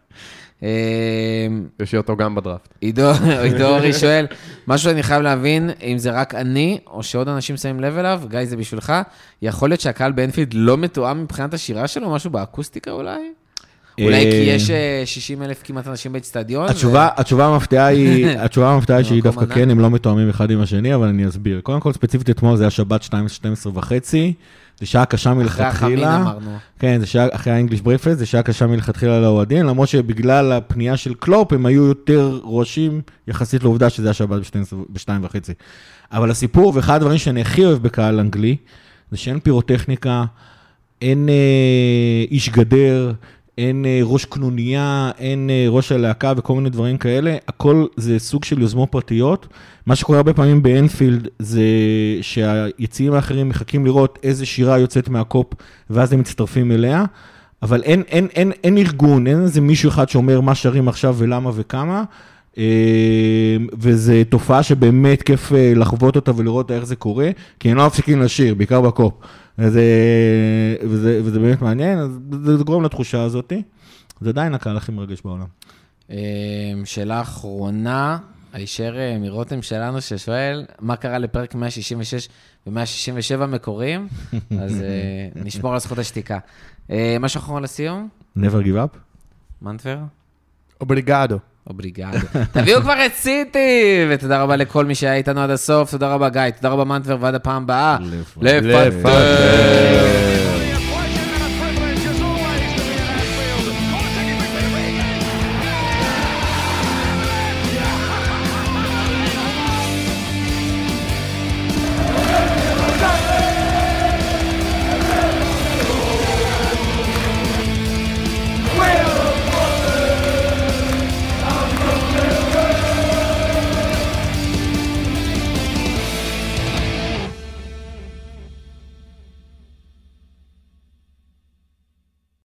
אה, יש לי אותו גם בדראפט. עידו עידו אורי שואל, משהו שאני חייב להבין, אם זה רק אני, או שעוד אנשים שמים לב אליו, גיא, זה בשבילך, יכול להיות שהקהל באנפילד לא מתואם מבחינת השירה שלו, משהו באקוסטיקה אולי? אולי כי יש 60 אלף כמעט אנשים באצטדיון? התשובה, המפתיעה היא, התשובה המפתיעה היא שהיא במקום דווקא. כן, הם לא מתואמים אחד עם השני, אבל אני אסביר. קודם כל, ספציפית אתמול זה היה שבת 12 וחצי, זה שעה קשה אחרי החמין מלכתחילה. אמרנו. כן, זה שעה, אחרי ה English breakfast, זה שעה קשה מלכתחילה לאוהדים, למרות שבגלל הפנייה של קלופ, הם היו יותר רועשים יחסית לעובדה שזה היה שבת בשתיים וחצי. אבל הסיפור, ואחד הדברים שאני הכי אוהב בקהל אנגלי, זה שאין פירוטכניקה, אין אה, איש גדר, אין אה, ראש קנוניה, אין אה, ראש הלהקה וכל מיני דברים כאלה, הכל זה סוג של יוזמות פרטיות. מה שקורה הרבה פעמים באנפילד זה שהיציעים האחרים מחכים לראות איזה שירה יוצאת מהקופ ואז הם מצטרפים אליה, אבל אין, אין, אין, אין ארגון, אין איזה מישהו אחד שאומר מה שרים עכשיו ולמה וכמה. אה, וזו תופעה שבאמת כיף אה, לחוות אותה ולראות איך זה קורה, כי הם לא מפסיקים לשיר, בעיקר בקופ. וזה, וזה, וזה באמת מעניין, אז זה גורם לתחושה הזאת. זה עדיין הקהל הכי מרגש בעולם. אה, שאלה אחרונה, הישר אה, מרותם שלנו, ששואל, מה קרה לפרק 166 ו-167 מקוריים? אז אה, נשמור על זכות השתיקה. אה, משהו אחרון לסיום? never give up? מנטבר? אובריגדו. אובריגד. תביאו כבר את סיטי! ותודה רבה לכל מי שהיה איתנו עד הסוף, תודה רבה גיא, תודה רבה מנטבר, ועד הפעם הבאה. לפטר.